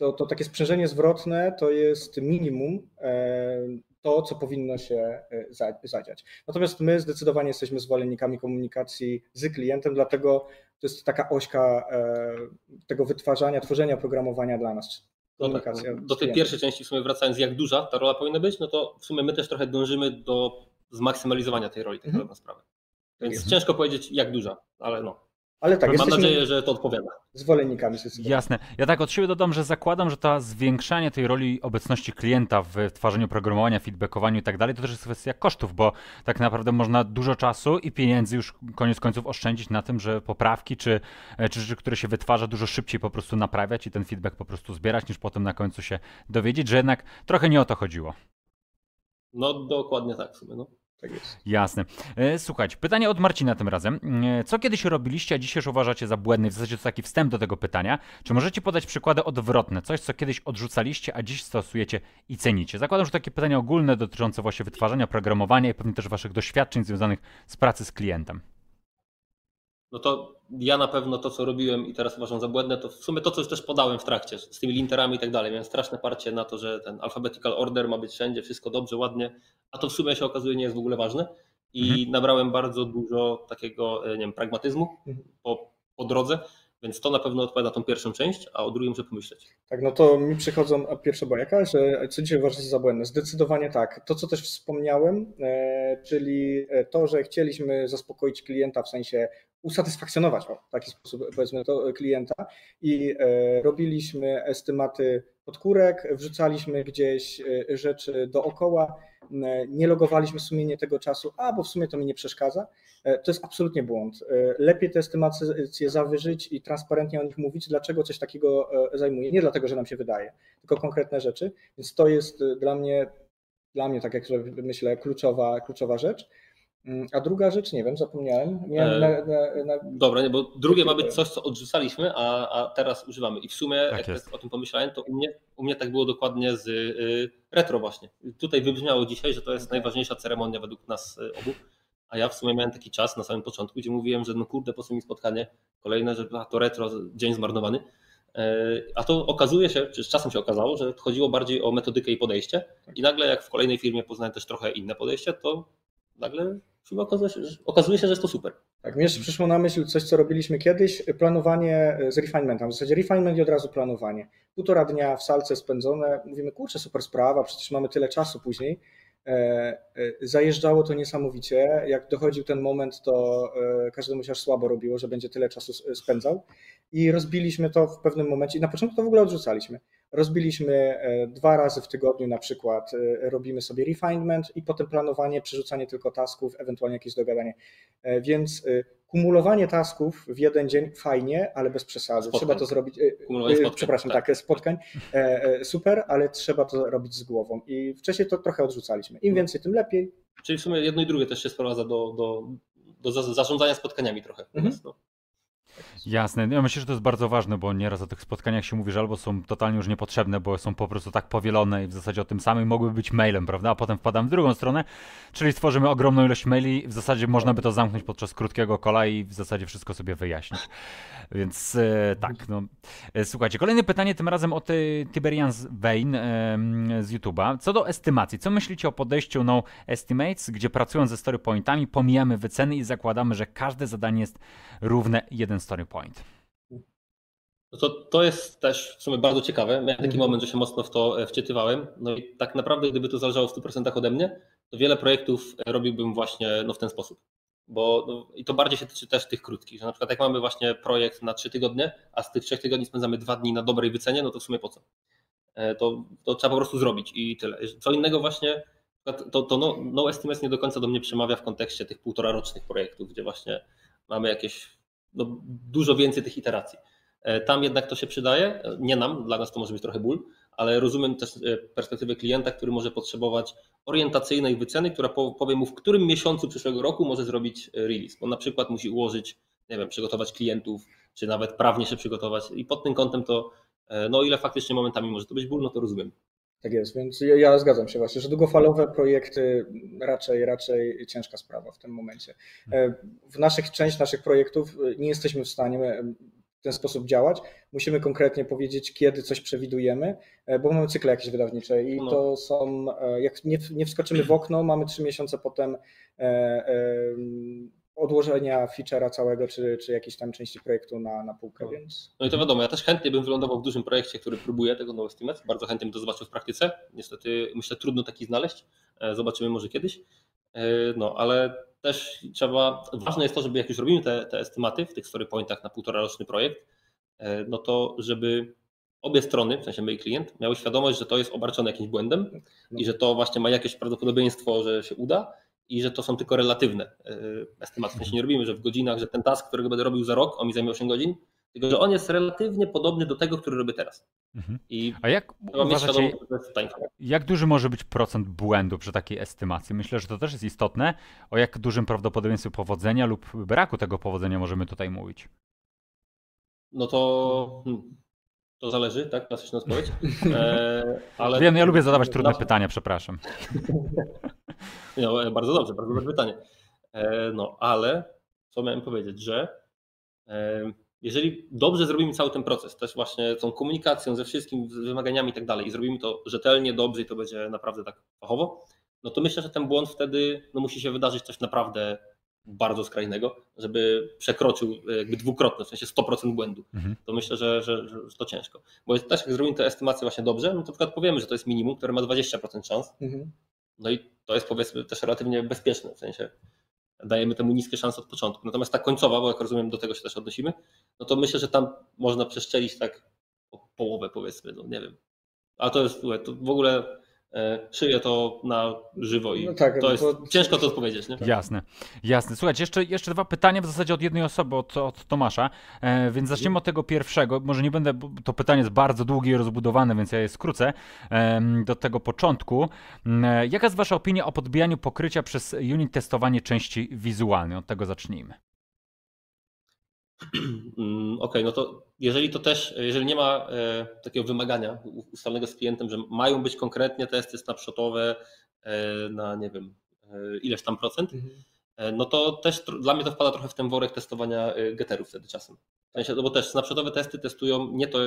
to, to takie sprzężenie zwrotne to jest minimum e, to, co powinno się e, zadziać. Natomiast my zdecydowanie jesteśmy zwolennikami komunikacji z klientem, dlatego to jest taka ośka e, tego wytwarzania, tworzenia programowania dla nas. No tak, do tej pierwszej części w sumie wracając, jak duża ta rola powinna być, no to w sumie my też trochę dążymy do zmaksymalizowania tej roli, tak mhm. na sprawę. Więc mhm. ciężko powiedzieć, jak duża, ale no. Ale tak, Mam nadzieję, że to odpowiada. zwolennikami zdecydowanie. Jasne. Ja tak od siebie dodam, że zakładam, że to zwiększanie tej roli obecności klienta w tworzeniu programowania, feedbackowaniu i tak dalej, to też jest kwestia kosztów, bo tak naprawdę można dużo czasu i pieniędzy już koniec końców oszczędzić na tym, że poprawki czy, e, czy rzeczy, które się wytwarza, dużo szybciej po prostu naprawiać i ten feedback po prostu zbierać, niż potem na końcu się dowiedzieć, że jednak trochę nie o to chodziło. No dokładnie tak w sumie. No. Tak jest. Jasne. E, Słuchajcie, pytanie od Marcina tym razem. E, Co kiedyś robiliście, a dzisiaj już uważacie za błędne? W zasadzie to taki wstęp do tego pytania. Czy możecie podać przykłady odwrotne? Coś, co kiedyś odrzucaliście, a dziś stosujecie i cenicie? Zakładam, że takie pytania ogólne dotyczące właśnie wytwarzania, programowania i pewnie też waszych doświadczeń związanych z pracy z klientem. no to ja na pewno to, co robiłem i teraz uważam za błędne, to w sumie to, co już też podałem w trakcie, z tymi linterami i tak dalej. Miałem straszne parcie na to, że ten alphabetical order ma być wszędzie, wszystko dobrze, ładnie, a to w sumie się okazuje nie jest w ogóle ważne. I Mhm. nabrałem bardzo dużo takiego, e, nie wiem, pragmatyzmu Mhm. po, po drodze, więc to na pewno odpowiada tą pierwszą część, a o drugim muszę pomyśleć. Tak, no to mi przychodzą a pierwsza bajka, że co dzisiaj uważacie za błędne? Zdecydowanie tak. To, co też wspomniałem, e, czyli to, że chcieliśmy zaspokoić klienta, w sensie usatysfakcjonować o, w taki sposób, powiedzmy to, e, klienta i e, robiliśmy estymaty podkórek, wrzucaliśmy gdzieś e, rzeczy dookoła, nie logowaliśmy sumienie tego czasu, a bo w sumie to mi nie przeszkadza. To jest absolutnie błąd. Lepiej te estymacje zawyżyć i transparentnie o nich mówić, dlaczego coś takiego zajmuje. Nie dlatego, że nam się wydaje, tylko konkretne rzeczy. Więc to jest dla mnie, dla mnie tak jak myślę, kluczowa, kluczowa rzecz. Mm, A druga rzecz, nie wiem, zapomniałem. Miałem E, na, na, na, Dobra, nie, bo drugie ma być coś, co odrzucaliśmy, a, a teraz używamy. I w sumie, Tak jak jest. tak o tym pomyślałem, to u mnie, u mnie tak było dokładnie z y, retro właśnie. Tutaj wybrzmiało dzisiaj, że to jest Okej. najważniejsza ceremonia według nas y, obu. A ja w sumie miałem taki czas na samym początku, gdzie mówiłem, że no kurde, po co mi spotkanie kolejne, że a, to retro, dzień zmarnowany. E, A to okazuje się, czy z czasem się okazało, że chodziło bardziej o metodykę i podejście. I nagle jak w kolejnej firmie poznałem też trochę inne podejście, to nagle chyba okazuje się, że, okazuje się, że jest to super. Tak, mi jeszcze przyszło na myśl coś, co robiliśmy kiedyś, planowanie z refinementem. W zasadzie refinement i od razu planowanie. Półtora dnia w salce spędzone, mówimy, kurczę, super sprawa, przecież mamy tyle czasu później. E, e, Zajeżdżało to niesamowicie. Jak dochodził ten moment, to e, każdemu się aż słabo robiło, że będzie tyle czasu spędzał. I rozbiliśmy to w pewnym momencie. Na początku to w ogóle odrzucaliśmy. Rozbiliśmy e, dwa razy w tygodniu na przykład, e, robimy sobie refinement i potem planowanie, przerzucanie tylko tasków, ewentualnie jakieś dogadanie. E, Więc kumulowanie tasków w jeden dzień fajnie, ale bez przesady. Spotkań. Trzeba to zrobić. Kumulowanie spotkań, Przepraszam, tak. tak, spotkań. Super, ale trzeba to robić z głową. I wcześniej to trochę odrzucaliśmy. Im więcej, tym lepiej. Czyli w sumie jedno i drugie też się sprowadza do, do, do za- zarządzania spotkaniami trochę. Mhm. No. Jasne. Ja myślę, że to jest bardzo ważne, bo nieraz o tych spotkaniach się mówi, że albo są totalnie już niepotrzebne, bo są po prostu tak powielone i w zasadzie o tym samym mogłyby być mailem, prawda? A potem wpadam w drugą stronę, czyli stworzymy ogromną ilość maili, w zasadzie można by to zamknąć podczas krótkiego kola i w zasadzie wszystko sobie wyjaśnić. Więc e, tak, no. E, Słuchajcie, kolejne pytanie, tym razem od e, Tiberians Vein e, z YouTube'a. Co do estymacji, co myślicie o podejściu No Estimates, gdzie pracując ze story pointami pomijamy wyceny i zakładamy, że każde zadanie jest równe jeden story point? No to, to jest też w sumie bardzo ciekawe. Miałem taki Mhm. moment, że się mocno w to e, wczytywałem. No i tak naprawdę, gdyby to zależało w 100% ode mnie, to wiele projektów e, robiłbym właśnie no, w ten sposób. Bo no, i to bardziej się tyczy też tych krótkich, że na przykład jak mamy właśnie projekt na 3 tygodnie, a z tych 3 tygodni spędzamy 2 dni na dobrej wycenie, no to w sumie po co? E, To, to trzeba po prostu zrobić i tyle. Co innego właśnie, to, to no, no Estimates nie do końca do mnie przemawia w kontekście tych półtora rocznych projektów, gdzie właśnie mamy jakieś no, dużo więcej tych iteracji. E, Tam jednak to się przydaje, E, nie nam, dla nas to może być trochę ból, ale rozumiem też e, perspektywę klienta, który może potrzebować orientacyjnej wyceny, która po- powie mu, w którym miesiącu przyszłego roku może zrobić release, bo na przykład musi ułożyć, nie wiem, przygotować klientów, czy nawet prawnie się przygotować i pod tym kątem to, no ile faktycznie momentami może to być ból, no to rozumiem. Tak jest, więc ja, ja zgadzam się właśnie, że długofalowe projekty raczej, raczej ciężka sprawa w tym momencie. E, W naszych, część naszych projektów e, nie jesteśmy w stanie e, w ten sposób działać. Musimy konkretnie powiedzieć, kiedy coś przewidujemy, e, bo mamy cykle jakieś wydawnicze i No. to są, e, jak nie, nie wskoczymy w okno, mamy trzy miesiące potem e, e, odłożenia feature'a całego, czy, czy jakiejś tam części projektu na, na półkę, No. więc No i to wiadomo, ja też chętnie bym wylądował w dużym projekcie, który próbuje tego No Estimate, bardzo chętnie bym to zobaczył w praktyce. Niestety myślę trudno taki znaleźć, E, zobaczymy może kiedyś. E, No ale też trzeba, ważne jest to, żeby jak już robimy te, te estymaty w tych story pointach na półtora roczny projekt, no to żeby obie strony, w sensie my i klient, miały świadomość, że to jest obarczone jakimś błędem i że to właśnie ma jakieś prawdopodobieństwo, że się uda i że to są tylko relatywne estymaty. W sensie nie robimy, że w godzinach, że ten task, którego będę robił za rok, on mi zajmie 8 godzin, tylko że on jest relatywnie podobny do tego, który robię teraz. Mhm. I A jak uważacie, jak duży może być procent błędu przy takiej estymacji? Myślę, że to też jest istotne. O jak dużym prawdopodobieństwie powodzenia lub braku tego powodzenia możemy tutaj mówić? No to hmm, to zależy, tak? Klasyczna odpowiedź. E, ale... Wiem, ja lubię zadawać trudne pytania, przepraszam. No, bardzo dobrze, bardzo dobre pytanie. E, no, ale co miałem powiedzieć, że e, jeżeli dobrze zrobimy cały ten proces, też właśnie tą komunikacją ze wszystkim, z wymaganiami i tak dalej, i zrobimy to rzetelnie, dobrze i to będzie naprawdę tak fachowo, no to myślę, że ten błąd wtedy no, musi się wydarzyć coś naprawdę bardzo skrajnego, żeby przekroczył jakby dwukrotnie, w sensie 100% błędu. Mhm. To myślę, że, że, że, to ciężko. Bo też jak zrobimy tę estymację właśnie dobrze, no to na przykład powiemy, że to jest minimum, które ma 20% szans. Mhm. No i to jest powiedzmy też relatywnie bezpieczne, w sensie dajemy temu niskie szanse od początku. Natomiast ta końcowa, bo jak rozumiem do tego się też odnosimy, no to myślę, że tam można przeszczelić tak o połowę powiedzmy, no nie wiem. A to jest to w ogóle szyję to na żywo i no tak, to jest to... ciężko to odpowiedzieć. Nie? Jasne, jasne. Słuchajcie, jeszcze, jeszcze dwa pytania w zasadzie od jednej osoby, od, od Tomasza, e, więc zaczniemy od tego pierwszego. Może nie będę, to pytanie jest bardzo długie i rozbudowane, więc ja je skrócę e, do tego początku. E, jaka jest Wasza opinia o podbijaniu pokrycia przez unit testowanie części wizualnej? Od tego zacznijmy. Mm, okej, okay, no to jeżeli to też, jeżeli nie ma e, takiego wymagania ustalnego z klientem, że mają być konkretnie testy snapshotowe e, na nie wiem e, ileś tam procent, mhm. no to też dla mnie to wpada trochę w ten worek testowania getterów wtedy czasem. W sensie, no bo też snapshotowe testy testują nie to,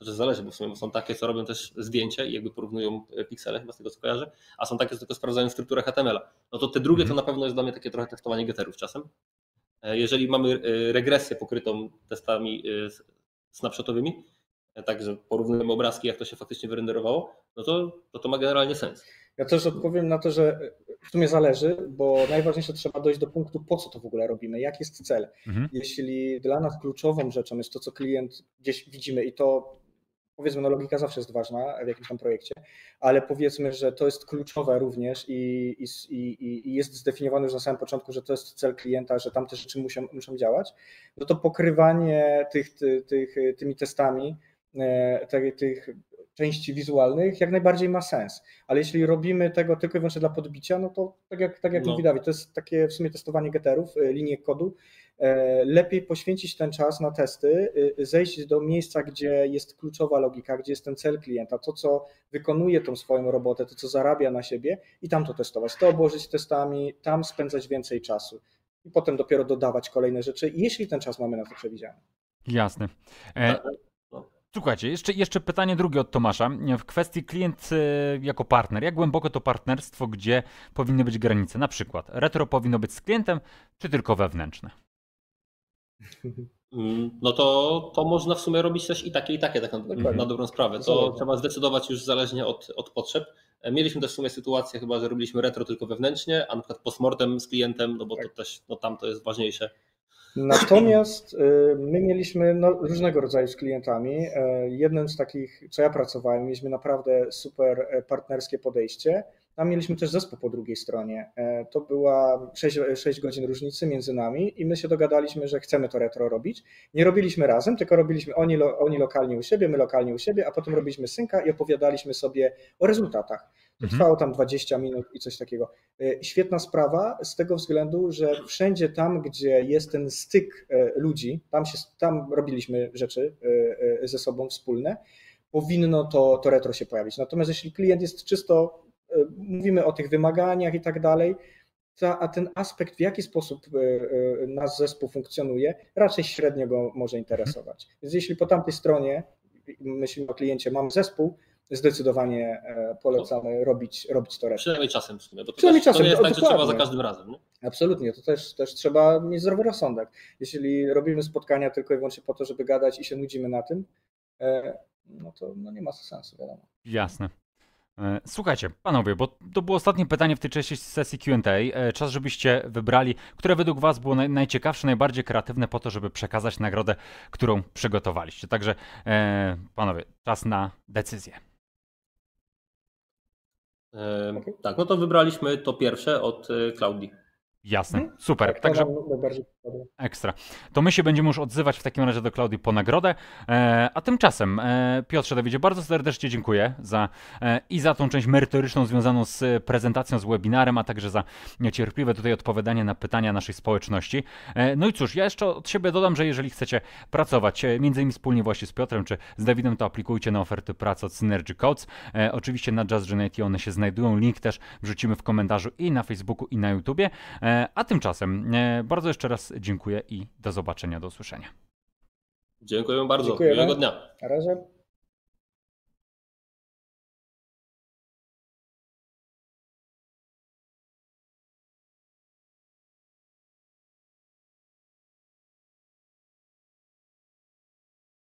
że zależy, bo w sumie są takie, co robią też zdjęcie i jakby porównują piksele, chyba z tego co kojarzę, a są takie, co tylko sprawdzają strukturę HTML-a. No to te drugie to mhm. na pewno jest dla mnie takie trochę testowanie getterów czasem. E, jeżeli mamy e, regresję pokrytą testami e, snapshotowymi, także porównujemy obrazki, jak to się faktycznie wyrenderowało, no to, to to ma generalnie sens. Ja też odpowiem na to, że w sumie zależy, bo najważniejsze trzeba dojść do punktu, po co to w ogóle robimy, jaki jest cel. Mhm. Jeśli dla nas kluczową rzeczą jest to, co klient gdzieś widzimy i to powiedzmy, no logika zawsze jest ważna w jakimś tam projekcie, ale powiedzmy, że to jest kluczowe również i, i, i, jest zdefiniowane już na samym początku, że to jest cel klienta, że tam te rzeczy muszą, muszą działać, no to pokrywanie tych, tych, tych tymi testami, tych, tych części wizualnych jak najbardziej ma sens. Ale jeśli robimy tego tylko i wyłącznie dla podbicia, no to tak jak, tak jak no. mówi Dawid, to jest takie w sumie testowanie getterów, y, linii kodu. E, lepiej poświęcić ten czas na testy, y, zejść do miejsca, gdzie jest kluczowa logika, gdzie jest ten cel klienta, to co wykonuje tą swoją robotę, to co zarabia na siebie i tam to testować, to obłożyć testami, tam spędzać więcej czasu i potem dopiero dodawać kolejne rzeczy, jeśli ten czas mamy na to przewidziany. Jasne. E, tak. Słuchajcie, jeszcze, jeszcze pytanie drugie od Tomasza. W kwestii klient e, jako partner. Jak głęboko to partnerstwo, gdzie powinny być granice? Na przykład retro powinno być z klientem, czy tylko wewnętrzne? Mm, no to, to można w sumie robić też i takie, i takie, tak na, na dobrą sprawę. To trzeba zdecydować już zależnie od, od potrzeb. E, mieliśmy też w sumie sytuację chyba, że robiliśmy retro tylko wewnętrznie, a na przykład postmortem z klientem, no bo tak. to też no tam to jest ważniejsze. Natomiast y, my mieliśmy no, różnego rodzaju z klientami. E, jednym z takich, co ja pracowałem, mieliśmy naprawdę super e, partnerskie podejście. Tam mieliśmy też zespół po drugiej stronie. E, to była 6, 6 godzin różnicy między nami i my się dogadaliśmy, że chcemy to retro robić. Nie robiliśmy razem, tylko robiliśmy oni, oni lokalnie u siebie, my lokalnie u siebie, a potem robiliśmy synka i opowiadaliśmy sobie o rezultatach. To mhm. trwało tam 20 minut i coś takiego. E, świetna sprawa z tego względu, że wszędzie tam, gdzie jest ten styk e, ludzi, tam, się, tam robiliśmy rzeczy ze sobą wspólne, powinno to, to retro się pojawić. Natomiast jeśli klient jest czysto mówimy o tych wymaganiach i tak dalej, a ten aspekt, w jaki sposób e, e, nasz zespół funkcjonuje, raczej średnio go może interesować. Więc jeśli po tamtej stronie myślimy o kliencie, mamy zespół, zdecydowanie e, polecamy robić, robić to resztę. Przynajmniej czasem w sumie, bo to, Przynajmniej też, czasem, to jest tak, że trzeba za każdym razem. Nie? Absolutnie, to też, też trzeba mieć zdrowy rozsądek. Jeśli robimy spotkania tylko i wyłącznie po to, żeby gadać i się nudzimy na tym, no to no nie ma sensu, wiadomo. Jasne. E, słuchajcie, panowie, bo to było ostatnie pytanie w tej części sesji QA. E, czas, żebyście wybrali, które według Was było naj, najciekawsze, najbardziej kreatywne po to, żeby przekazać nagrodę, którą przygotowaliście. Także, e, panowie, czas na decyzję. E, tak, no to wybraliśmy to pierwsze od Klaudii. Jasne, mhm. super. Tak, Także ekstra. To my się będziemy już odzywać w takim razie do Klaudii po nagrodę. E, a tymczasem, e, Piotrze Dawidzie, bardzo serdecznie dziękuję za e, i za tą część merytoryczną związaną z prezentacją, z webinarem, a także za niecierpliwe tutaj odpowiadanie na pytania naszej społeczności. E, no i cóż, ja jeszcze od siebie dodam, że jeżeli chcecie pracować e, między innymi wspólnie właśnie z Piotrem czy z Dawidem, to aplikujcie na oferty pracy od Synergy Codes. E, oczywiście na Just Genety one się znajdują. Link też wrzucimy w komentarzu i na Facebooku i na YouTubie. A tymczasem bardzo jeszcze raz dziękuję i do zobaczenia, do usłyszenia. Dziękuję bardzo. Dziękujemy. Miłego dnia. Na razie.